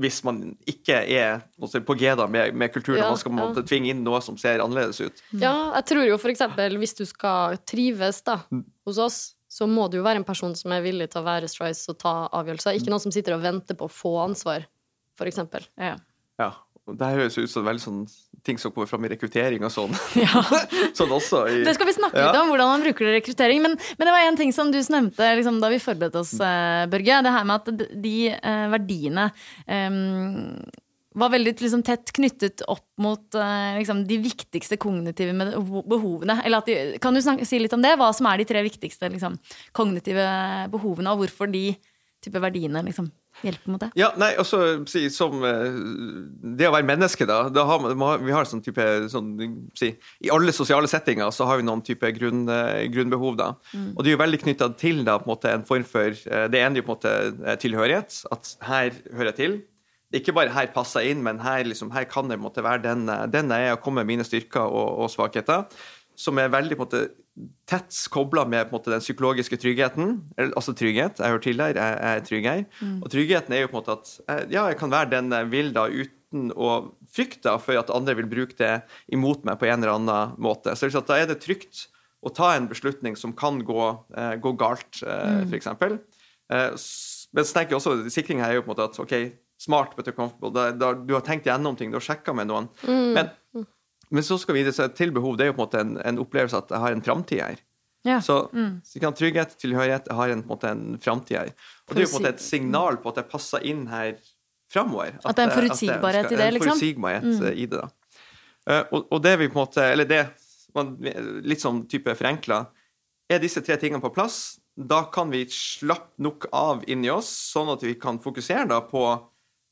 hvis man ikke er på G-da med, med kulturen, ja, og man skal måte, tvinge inn noe som ser annerledes ut. Ja, jeg tror jo f.eks. hvis du skal trives da, mm. hos oss, så må du jo være en person som er villig til å være strice og ta avgjørelser. Ikke noen som sitter og venter på å få ansvar, f.eks. Ja. ja. Det høres ut som veldig sånn ting som kommer fram i rekruttering og sånn. Ja. sånn også i, Det skal vi snakke litt om, hvordan man bruker det i rekruttering. Men, men, det var en ting som du nevnte liksom, da vi forberedte oss, uh, Børge. Det her med at de uh, verdiene um, var veldig liksom, tett knyttet opp mot uh, liksom, de viktigste kognitive behovene. Eller de, kan du snakke, si litt om det? Hva som er de tre viktigste liksom, kognitive behovene, og hvorfor de type verdiene liksom, hjelper mot det? Ja, nei, også si, som eh, Det å være menneske, da. har man, vi har sånn type sånn, si, I alle sosiale settinger så har vi noen type grunn, eh, grunnbehov, da. Mm. Og det er jo veldig knytta til da, på en, måte, en form for Det ene er jo på en måte tilhørighet. At her hører jeg til. Ikke bare her passer jeg inn, men her, liksom, her kan jeg måtte være den, den jeg er, og komme med mine styrker og, og svakheter. Som er veldig på en måte tett kobla med måte, den psykologiske tryggheten. Altså trygghet. Jeg hører til tidligere, jeg, er trygg her. Mm. Og tryggheten er jo på en måte at eh, ja, jeg kan være den jeg vil da uten å frykte for at andre vil bruke det imot meg på en eller annen måte. Så da er det trygt å ta en beslutning som kan gå, eh, gå galt, eh, mm. f.eks. Eh, men så tenker jeg også, sikring her er jo på en måte at OK, smart but comfortable. Da, da, du har tenkt gjennom ting, du har sjekka med noen. Mm. Men men så skal vi videre til behov. Det er jo på en måte en, en opplevelse at jeg har en framtid her. Ja. Så, mm. så jeg kan trygghet, tilhørighet, jeg har en, på en måte en framtid her. Og det er jo på en måte et signal på at jeg passer inn her framover. At, at, det er en forutsigbarhet i det, liksom? En forutsigbarhet mm. i det, da. Uh, og, og, det vi på en måte Eller det litt sånn type forenkla Er disse tre tingene på plass, da kan vi slappe nok av inni oss, sånn at vi kan fokusere da på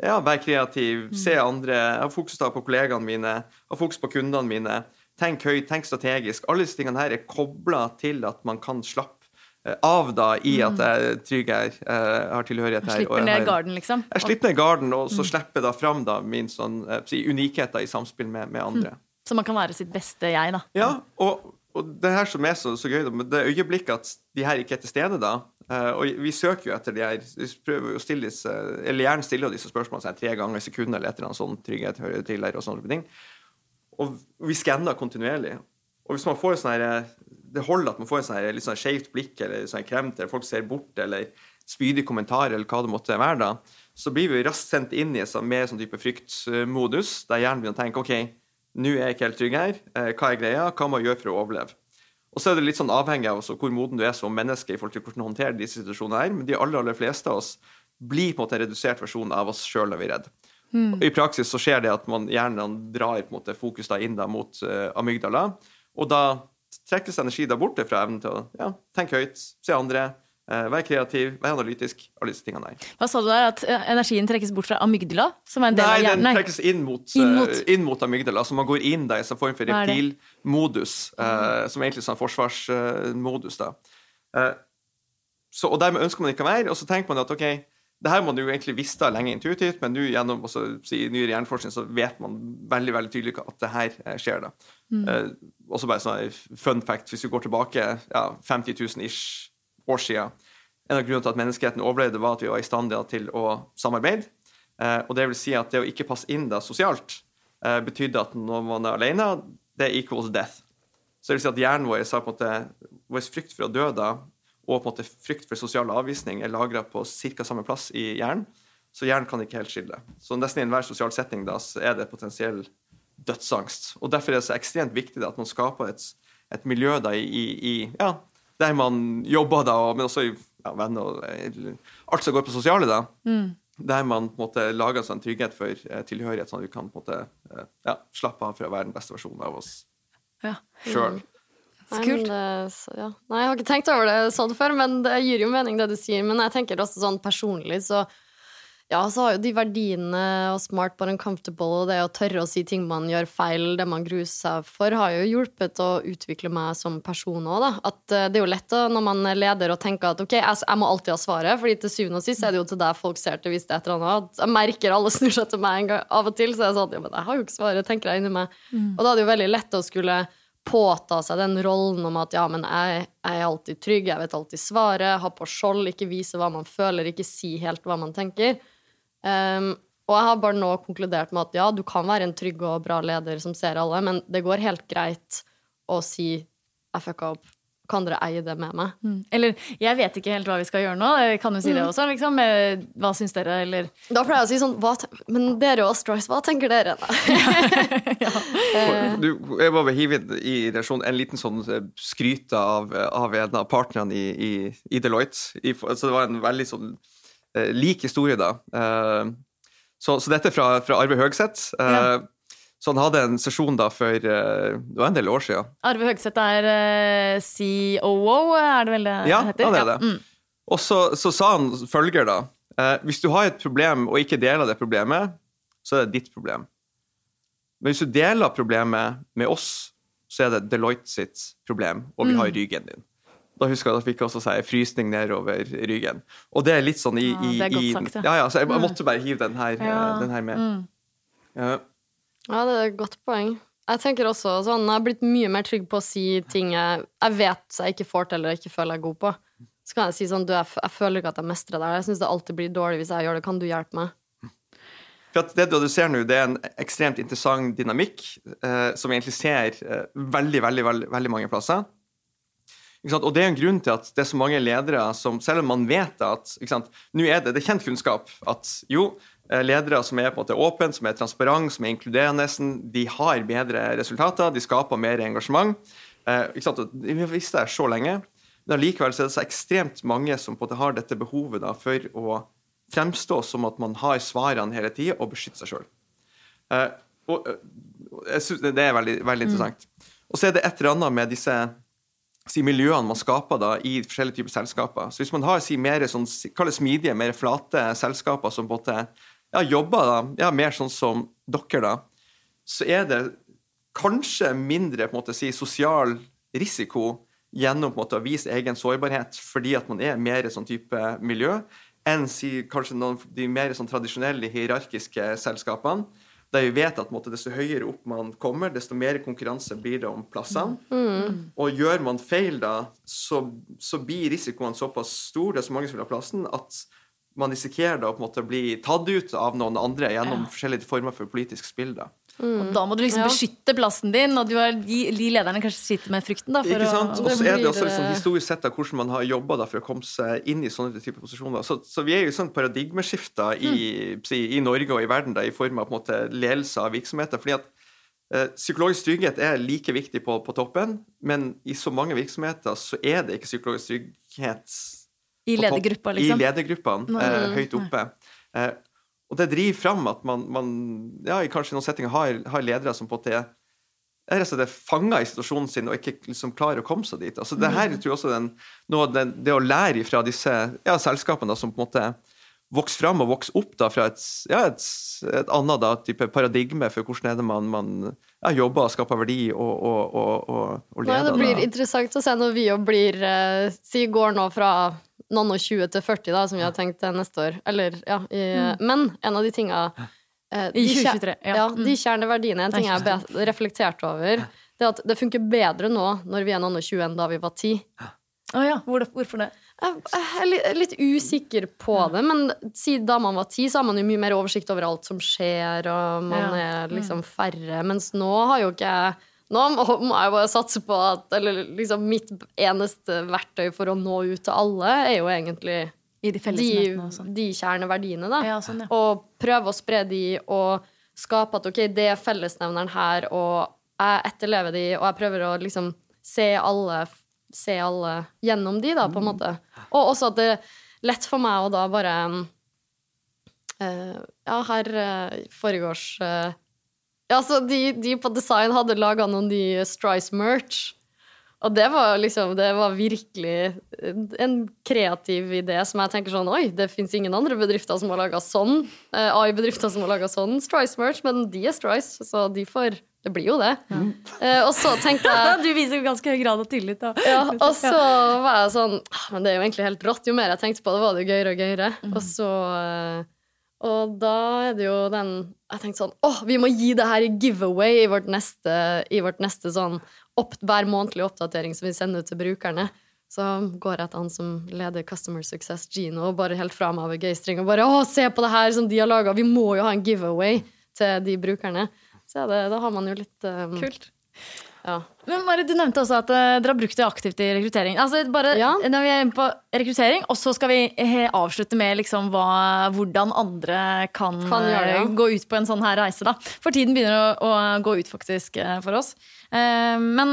ja, være kreativ, mm. se andre, ha fokus da på kollegaene mine, ha fokus på kundene mine. Tenk høyt, tenk strategisk. Alle disse tingene her er kobla til at man kan slappe eh, av da i at mm. jeg er trygg her, jeg har tilhørighet her. Slipper ned garden, liksom? Jeg slipper ned garden, og så mm. slipper da fram da min sånn, eh, si, unikheter i samspill med, med andre. Mm. Så man kan være sitt beste jeg, da? Ja, og, og det her som er så, så gøy, det øyeblikket at de her ikke er til stede da, og vi søker jo etter de her vi prøver å stille disse, eller gjerne stille disse spørsmålene sånn, tre ganger i sekundet eller et eller annet sånn trygghet hører til her og sånne ting. Og vi skanner kontinuerlig. Og hvis man får sånn her, Det holder at man får sånn litt sånn skjevt blikk eller sånn kremt, eller folk ser bort, eller spydige kommentarer, eller hva det måtte være, da, så blir vi raskt sendt inn i en sånn, mer sånn type fryktmodus, der hjernen begynner å tenke OK, nå er jeg ikke helt trygg her. Eh, hva er greia? Hva må jeg gjøre for å overleve? Og så er det litt sånn avhengig av hvor moden du er som menneske i forhold til hvordan du håndterer disse situasjonene her, men de aller, aller fleste av oss blir på en måte en redusert versjon av oss sjøl når vi er redd. Mm. I praksis så skjer det at man gjerne drar på en måte fokus da inn da mot uh, amygdala, og da trekkes energi da bort fra evnen til å ja, tenke høyt, se andre, Eh, vær kreativ, vær analytisk. Alle disse tingene der. Hva sa du der? At eh, energien trekkes bort fra amygdala? Som er en del Nei, av hjernen? den trekkes inn mot, inn mot, inn mot amygdala. Så man går inn da i en form for reptilmodus, eh, som er egentlig sånn forsvarsmodus. da. Eh, så, og dermed ønsker man ikke være, og så tenker man at ok, det her må du jo egentlig visst lenge intuitivt, men nå gjennom også, si, nyere hjerneforskning så vet man veldig veldig tydelig at det her skjer. da. Mm. også bare sånn fun fact, hvis vi går tilbake ja, 50 000 ish år siden. En av grunnene til at menneskeheten overlevde, var at vi var i stand til å samarbeide. Eh, og det vil si at det å ikke passe inn da sosialt eh, betydde at når man er alene, det equals death. Så det vil si at hjernen vår har på en måte vår frykt for å dø da, og på en måte frykt for sosial avvisning er lagra på ca. samme plass i hjernen. Så hjernen kan ikke helt skille. Så nesten i enhver sosial setting da, så er det potensiell dødsangst. Og Derfor er det så ekstremt viktig at man skaper et, et miljø da, i, i, ja, der man jobber, da, men også i ja, venner og alt som går på sosiale. da. Mm. Der man på en måte lager en trygghet for eh, tilhørighet, sånn at vi kan på en måte eh, ja, slappe av for å være den beste versjonen av oss ja. sjøl. Så kult. Nei, det, så, ja. Nei, jeg har ikke tenkt over det sånn før, men det gir jo mening, det du sier. Men jeg tenker også sånn personlig, så ja, så har jo de verdiene og smart but uncomfortable og det å tørre å si ting man gjør feil, det man gruer seg for, har jo hjulpet å utvikle meg som person òg, da. At uh, det er jo lett da, når man er leder og tenker at ok, jeg, jeg, må alltid ha svaret, fordi til syvende og sist er det jo til deg folk ser til hvis det er et eller annet. Jeg merker alle snur seg til meg en gang av og til, så jeg sånn ja, men jeg har jo ikke svaret, tenker jeg inni meg. Mm. Og da er det jo veldig lett å skulle påta seg den rollen om at ja, men jeg, jeg er alltid trygg, jeg vet alltid svaret, ha på skjold, ikke vise hva man føler, ikke si helt hva man tenker. Um, og jeg har bare nå konkludert med at ja, du kan være en trygg og bra leder som ser alle, men det går helt greit å si 'jeg fucka opp'. Kan dere eie det med meg? Mm. Eller 'jeg vet ikke helt hva vi skal gjøre nå'. Jeg kan jo si det mm. også. Liksom. Hva syns dere, eller Da pleier jeg å si sånn Men dere og Strice, hva tenker dere? ja. du, jeg må hive i relasjon en liten sånn eh, skryte av, av en av partnerne i, i, i Deloitte. I, altså det var en veldig sånn Eh, lik historie, da. Eh, så, så, dette er fra, fra Arve Høgseth. Eh, ja. Så han hadde en sesjon da for Det var en del år siden. Arve Høgseth er COO, er det vel det ja, heter? Ja, det er det. Mm. Og så, så, sa han følger, da. Hvis du har et problem og ikke deler det problemet, så er det ditt problem. Men hvis du deler problemet med oss, så er det Deloitte sitt problem, og vi har mm. ryggen din. Da husker jeg at jeg fikk også si frysning nedover ryggen. Og det er litt sånn i, i, ja, det er godt sagt, ja. ja, ja, så jeg, jeg måtte bare hive den her, ja. den her med. Mm. Ja. ja, det er et godt poeng. Jeg tenker også sånn, jeg har blitt mye mer trygg på å si ting jeg, jeg vet jeg ikke får til eller ikke føler jeg er god på. Så kan jeg si sånn du, jeg, jeg føler ikke at jeg mestrer det. Jeg syns det alltid blir dårlig hvis jeg gjør det. Kan du hjelpe meg? For at Det du ser nå, det er en ekstremt interessant dynamikk eh, som vi egentlig ser eh, veldig, veldig, veldig, veldig mange plasser. Og Det er en grunn til at det er så mange ledere som, selv om man vet at Nå er det, det er kjent kunnskap at jo, eh, ledere som er på en måte åpne, som er transparente, som er inkluderende, de har bedre resultater, de skaper mer engasjement. Eh, Vi har visst det så lenge. Men allikevel er det så ekstremt mange som på en måte har dette behovet da, for å fremstå som at man har svarene hele tida, og beskytte seg sjøl. Eh, det er veldig, veldig interessant. Mm. Og så er det et eller annet med disse si, miljøene man skaper da, i forskjellige typer selskaper. Så Hvis man har si, mer sånn, smidige, mer flate selskaper som både, ja, jobber da, ja, mer sånn som dere, da, så er det kanskje mindre på en måte, si, sosial risiko gjennom på en måte, å vise egen sårbarhet fordi at man er mer sånn type miljø, enn si, kanskje noen, de mer sånn tradisjonelle hierarkiske selskapene der vi vet at måte, desto høyere opp man kommer, desto mer konkurranse blir det om plassene. Mm. Og gjør man feil da, så, så, blir risikoen såpass stor, det er så mange som vil ha plassen, at man risikerer da å på en måte bli tatt ut av noen andre gjennom ja. forskjellige former for politisk spill. da. Mm. Og da må du liksom ja. beskytte plassen din, og har, de, de, lederne kanskje sitter med frykten. da. Ikke sant? Og så er det også liksom, historisk sett av hvordan man har jobba for å komme seg inn i sånne typer posisjoner. Så, så vi er jo sånn paradigmeskifter i, mm. i, Norge og i verden da, i form av på en måte, ledelse av virksomheter. fordi at eh, Psykologisk trygghet er like viktig på, på, toppen, men i så mange virksomheter så er det ikke psykologisk trygghet i ledergruppa, liksom. I ledergruppene, eh, høyt oppe. Eh, og det driver fram at man, man ja, i kanskje noen settinger har, har ledere som på en måte er rett og fanga i situasjonen sin og ikke liksom klarer å komme seg dit. Altså, det her mm. tror jeg også den, den, det å lære fra disse ja, selskapene da, som på en måte vokser fram og vokser opp da, fra et, ja, et, et annet da, type paradigme for hvordan er det man, man ja, jobber og skaper verdi og, og, og, og leder. Nei, det blir interessant å se når vi òg blir uh, si går nå fra noen og 20 til 40, da, som vi har tenkt til neste år. Eller, ja, i, mm. Men en av de tinga eh, I 2023, ja. ja. De mm. kjerneverdiene, en ting jeg har reflektert over, det er at det funker bedre nå når vi er noen og 20 enn da vi var 10. Oh, ja. Hvor, hvorfor det? Jeg er litt, usikker på det, men siden da man var ti, så har man jo mye mer oversikt over alt som skjer, og man er liksom færre. Mens nå har jo ikke jeg nå må jeg bare satse på at Eller liksom mitt eneste verktøy for å nå ut til alle, er jo egentlig de, de, de kjerneverdiene, da. Ja, sånn, ja. Og prøve å spre de, og skape at ok, det er fellesnevneren her, og jeg etterlever de, og jeg prøver å liksom se alle, se alle gjennom de, da, på en måte. Og også at det er lett for meg å da bare uh, Ja, her uh, foregårs uh, Ja, så de, de på design hadde laga noen nye Strice-merch. Og det var liksom, det var virkelig en kreativ idé som jeg tenker sånn Oi, det fins ingen andre bedrifter som har laga sånn. Eh, AI-bedrifter som har laga sånn Strice-merch, men de er Strice, så de får Det blir jo det. Mm. Eh, og så tenkte jeg Du viser jo ganske høy grad av tillit, da. Ja, og så var jeg sånn «Ah, Men det er jo egentlig helt rått. Jo mer jeg tenkte på det, var det jo gøyere og gøyere. Mm. Og så eh, og da er det jo den Jeg tenkte sånn Å, vi må gi det her i giveaway i vårt neste, i vårt neste sånn opp, hver månedlige oppdatering som vi sender ut til brukerne. Så går jeg til han som leder Customer Success, Gino, bare helt fra meg av begeistring. Og bare 'Å, se på det her som de har laga! Vi må jo ha en giveaway til de brukerne'. Så det, da har man jo litt um, Kult. Ja. Men Mari, Du nevnte også at uh, dere har brukt det aktivt i rekruttering. Altså bare ja. Når vi er inne på rekruttering, og så skal vi uh, avslutte med liksom hva, hvordan andre kan, kan gjøre, ja. uh, gå ut på en sånn her reise. da. For tiden begynner å, å gå ut faktisk for oss. Men,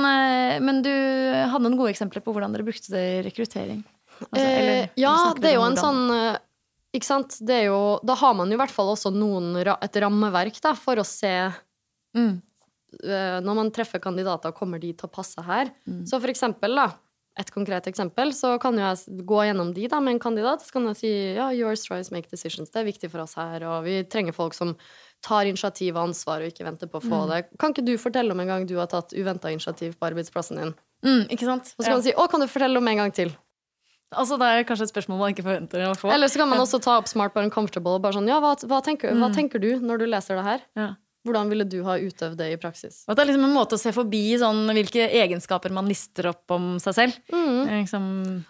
men, du hadde noen gode eksempler på hvordan dere brukte det i rekruttering? Altså, eller, ja, det er jo en sånn ikke sant? Jo, da har man jo i hvert fall også noen, et rammeverk da, for å se mm. Eh, når man treffer kandidater, kommer de til å passe her. Mm. Så for eksempel, da, et konkret eksempel, så kan jeg gå gjennom de da, med en kandidat. Så kan jeg si ja, your choice make decisions. Det er viktig for oss her, og vi trenger folk som tar initiativ og ansvar og ikke venter på å få mm. det. Kan ikke du fortelle om en gang du har tatt uventa initiativ på arbeidsplassen din? Mm, ikke sant? Og så kan ja. man si å, kan du fortelle om en gang til? Altså, Det er kanskje et spørsmål man ikke forventer å få. Eller så kan man også ta opp smart but uncomfortable. Bare sånn, ja, hva, hva, tenker, hva mm. tenker, du når du leser det her? Ja. Hvordan ville du ha utøvd det i praksis? At det er liksom en måte å se forbi sånn, hvilke egenskaper man lister opp om seg selv. Mm. Liksom,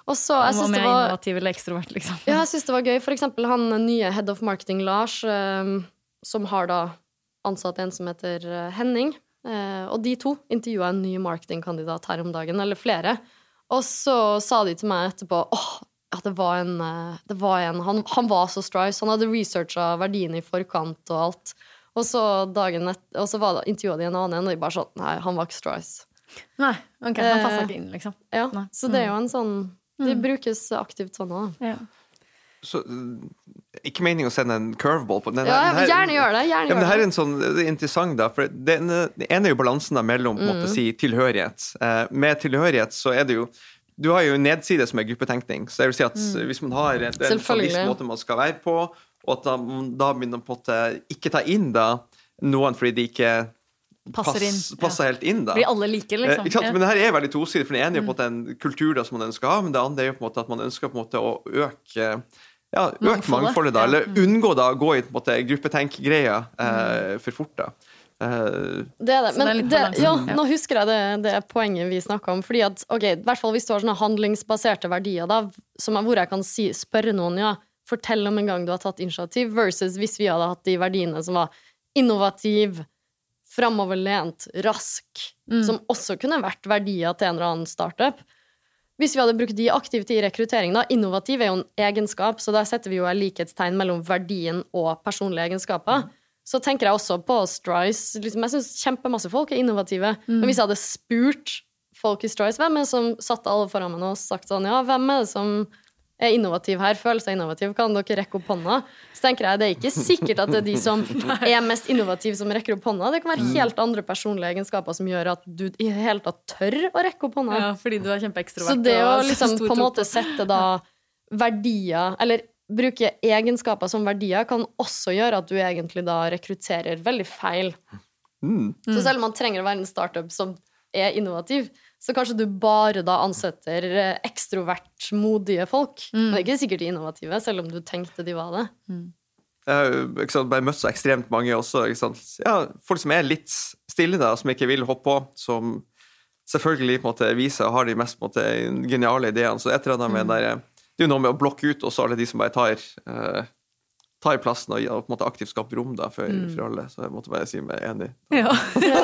Også, jeg om jeg er innovativ eller ekstrovert, liksom. Ja, jeg syns det var gøy. For eksempel han nye head of marketing, Lars, um, som har da ansatt en som heter eh, Henning. Og de to intervjua en ny marketingkandidat her om dagen, eller flere. Og så sa de til meg etterpå åh, ja, det var en, det var en han, han, var så strice. Han hadde researcha verdiene i forkant og alt. Og så dagen etter, og så var det intervjua de en annen, og de bare sånn Nei, han var ikke Strice. Nei, ok, han passa ikke inn, liksom. Ja, Nei. Så det er jo en sånn De mm. brukes aktivt sånn òg. Ja. Så, ikke meningen å sende en curveball på den. Ja, her, gjerne gjør det. Gjerne ja, men det her er en sånn, det er interessant, da. For det, det ene er jo balansen da mellom mm. måtte mm. si, tilhørighet. Eh, med tilhørighet så er det jo du har jo en nedside som er gruppetenkning. Så jeg vil si at mm. hvis man har en, en viss måte man skal være på, og at da, da begynner på å ikke ta inn da noen fordi de ikke passer, inn, passer ja. helt inn. da. Blir alle like, liksom. Eh, men det her er veldig tosidig, for den ene er på en måte en kultur da, som man ønsker å ha, men det andre er jo på en måte at man ønsker på en måte å øke ja, øke mangfoldet, da, eller mm. unngå da å gå i på en måte gruppetenk-greia eh, for fort. da. Uh, det er det. Men det, ja, nå husker jeg det, det poenget vi snakka om. fordi at, ok, i hvert fall Hvis du har sånne handlingsbaserte verdier, da, som, hvor jeg kan si, spørre noen ja, Fortell om en gang du har tatt initiativ, versus hvis vi hadde hatt de verdiene som var innovativ, framoverlent, rask, mm. som også kunne vært verdier til en eller annen startup. Hvis vi hadde brukt de aktivt i rekruttering, da, innovativ er jo en egenskap, så der setter vi jo et likhetstegn mellom verdien og personlige egenskaper. Mm. Så tenker jeg også på Strice. Liksom, jeg syns kjempemasse folk er innovative. Mm. Men hvis jeg hadde spurt folk i Strice hvem er det som satte alle foran meg og sagt sånn Ja, hvem er det som innovativ her, føler seg innovativ, kan dere rekke opp hånda? Så tenker jeg det er ikke sikkert at det er de som er mest innovative, som rekker opp hånda. Det kan være helt andre personlige egenskaper som gjør at du i det hele tatt tør å rekke opp hånda. Ja, fordi du er kjempeekstrovert. Så det å liksom på en måte sette da verdier, eller bruke egenskaper som verdier, kan også gjøre at du egentlig da rekrutterer veldig feil. Mm. Så selv om man trenger å være en startup som er innovativ, så kanskje du bare da ansetter eh, ekstrovert, modige folk. Mm. Men er ikke sikkert de innovative, selv om du tenkte de var det. Mm. Jeg har bare møtt så ekstremt mange også. Ja, folk som er litt stille, da, som ikke vil hoppe på. Som selvfølgelig på en måte viser og har de mest på en måte, geniale ideene. Så et eller annet med mm. der, Det er jo noe med å blokke ut også alle de som bare tar uh, tar plassen og, og på en måte aktivt skaper rom da, for, mm. for, alle. Så jeg måtte bare si meg enig. Ja.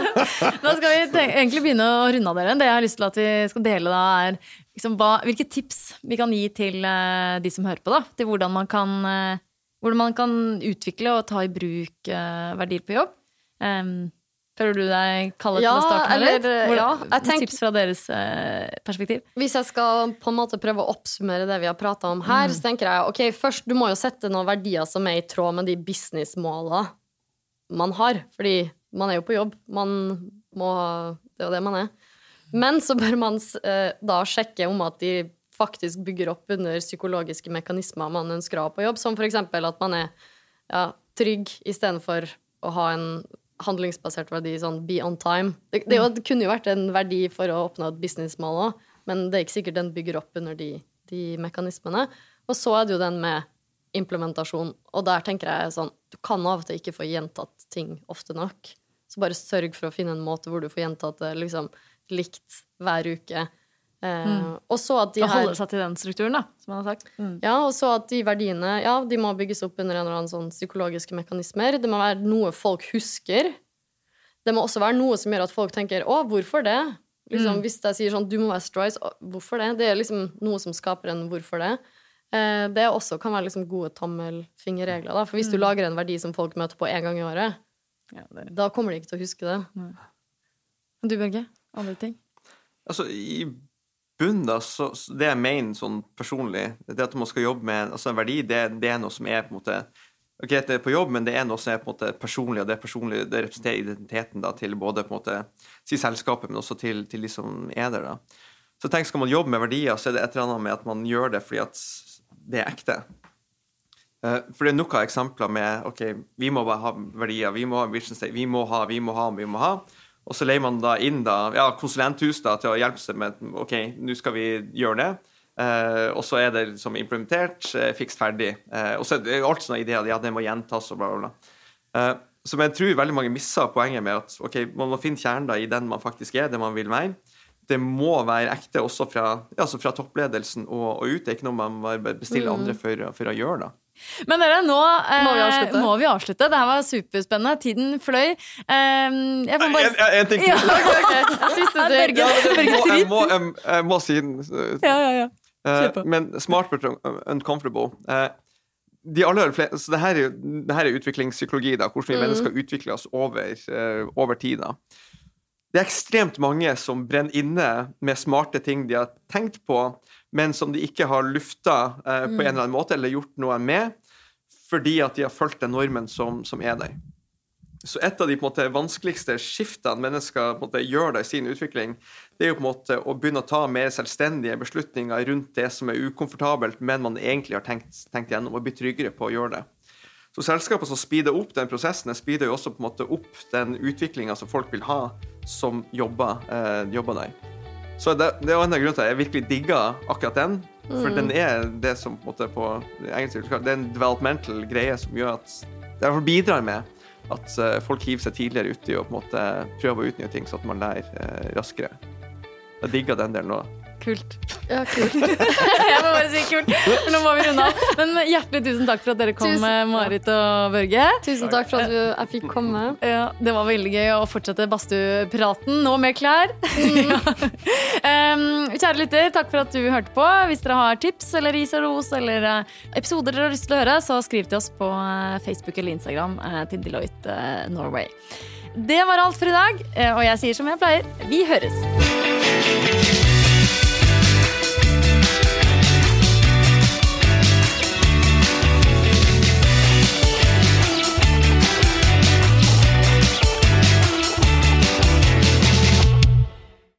da skal vi egentlig begynne å runde av dere. Det jeg har lyst til at vi skal dele, da, er liksom, hva, hvilke tips vi kan gi til uh, de som hører på, da, til hvordan man kan, uh, hvordan man kan utvikle og ta i bruk uh, verdier på jobb. Um, Føler du deg kallet Ja, til å starte med eller, ja, jeg tenker- Tips fra deres eh, perspektiv? Hvis jeg skal på en måte prøve å oppsummere det vi har prata om her, så tenker jeg ok, først du må jo sette noen verdier som er i tråd med de businessmåla man har. Fordi man er jo på jobb. Man må Det er jo det man er. Men så bør man eh, da sjekke om at de faktisk bygger opp under psykologiske mekanismer man ønsker å ha på jobb, som eksempel at man er ja, trygg istedenfor å ha en handlingsbasert verdi, sånn be on time. Det, det, er det kunne jo vært en verdi for å oppnå et businessmål òg, men det er ikke sikkert den bygger opp under de, de mekanismene. Og så er det jo den med implementasjon, og der tenker jeg sånn Du kan av og til ikke få gjentatt ting ofte nok. Så bare sørg for å finne en måte hvor du får gjentatt det liksom likt hver uke. Eh, Og så at de her holde seg til den strukturen, da, som han har sagt. Mm. ja, og så at de verdiene ja, de må bygges opp under en eller annen sånn psykologiske mekanismer. Det må være noe folk husker. Det må også være noe som gjør at folk tenker 'Å, hvorfor det?' Liksom, Hvis jeg sier sånn 'Du må være Strice', hvorfor det? Det er liksom noe som skaper en 'hvorfor det'. Eh, det også kan være liksom gode tommelfingerregler. Da. For hvis du lager en verdi som folk møter på én gang i året, Ja, det da kommer de ikke til å huske det. Du, Børge? Andre ting? Altså, i bunnen, da, så, det jeg mener sånn personlig, det at man skal jobbe med altså en verdi, det, det er noe som er på en måte Greit, det er på jobb, men det er noe som er på en måte personlig, og det er personlig, det representerer identiteten da, til både på en måte, si selskapet, men også til, til de som er der. da. Så tenk, Skal man jobbe med verdier, så er det et eller annet med at man gjør det fordi at det er ekte. Eh, For det er nok av eksempler med ok, vi må bare ha verdier, vi må ha vision state, vi må ha, vi må ha, vi må ha. Og så leier man da inn da, ja, konsulenthus da, til å hjelpe seg med ok, nå skal vi gjøre det. Eh, og så er det liksom implementert, eh, fikst ferdig. Eh, og så er det alt sånne ideer, ja, det må gjentas og bla, bla, bla. Eh, så jeg tror veldig mange misser poenget med at ok, man må finne kjernen da i den man faktisk er, det man vil være. Det må være ekte også fra, ja, altså fra toppledelsen og, og ut. Det er ikke noe man bestiller andre for, for å gjøre. da. Men dere, nå eh, Må vi avslutte? må vi avslutte. Det her var superspennende. Tiden fløy. Eh, jeg får bare En, en, ting til. Ja. okay, okay. ting. Ja, Børge, Børge jeg, må, jeg, må, jeg, jeg må si den. Ja, ja, ja. Eh, men smart but uncomfortable. Eh, de aller, fleste, så det her, er, det her er utviklingspsykologi, da, hvordan vi mennesker skal utvikle oss over, eh, over tid. Da. Det er ekstremt mange som brenner inne med smarte ting de har tenkt på, men som de ikke har lufta eh, på en eller annen måte, eller gjort noe med, fordi at de har fulgt den normen som, som er der. Så et av de måte, vanskeligste skiftene mennesker måte, gjør da i sin utvikling, det er jo på en måte å begynne å ta mer selvstendige beslutninger rundt det som er ukomfortabelt, men man egentlig har tenkt, tenkt gjennom, og bli tryggere på å gjøre det. Så selskaper som speeder opp den prosessen, speeder jo også på en måte opp den utviklinga som folk vil ha, som jobber, eh, jobber der. Så det, det er en av grunnene til at jeg virkelig digger akkurat den. For den er det som på en måte på engelsk Det er en developmental greie som gjør at Det iallfall bidrar med at eh, folk hiver seg tidligere uti og på en måte prøver å utnytte ting, så at man lærer eh, raskere. Jeg digger den delen òg. Kult. Ja, kult. Jeg må bare si kult. Nå må vi runde av. Men hjertelig tusen takk for at dere kom, Tusen- eh, Marit og Børge. Tusen takk for at du, jeg fikk komme. Ja, det var veldig gøy å fortsette badstuepraten. Nå med klær. Ja. Um, kjære lytter, takk for at du hørte på. Hvis dere har tips eller ris og ros eller eh, episoder dere har lyst til å høre, så skriv til oss på eh, Facebook eller Instagram til Deloitte Norway. Det var alt for i dag, og jeg sier som jeg pleier, vi høres.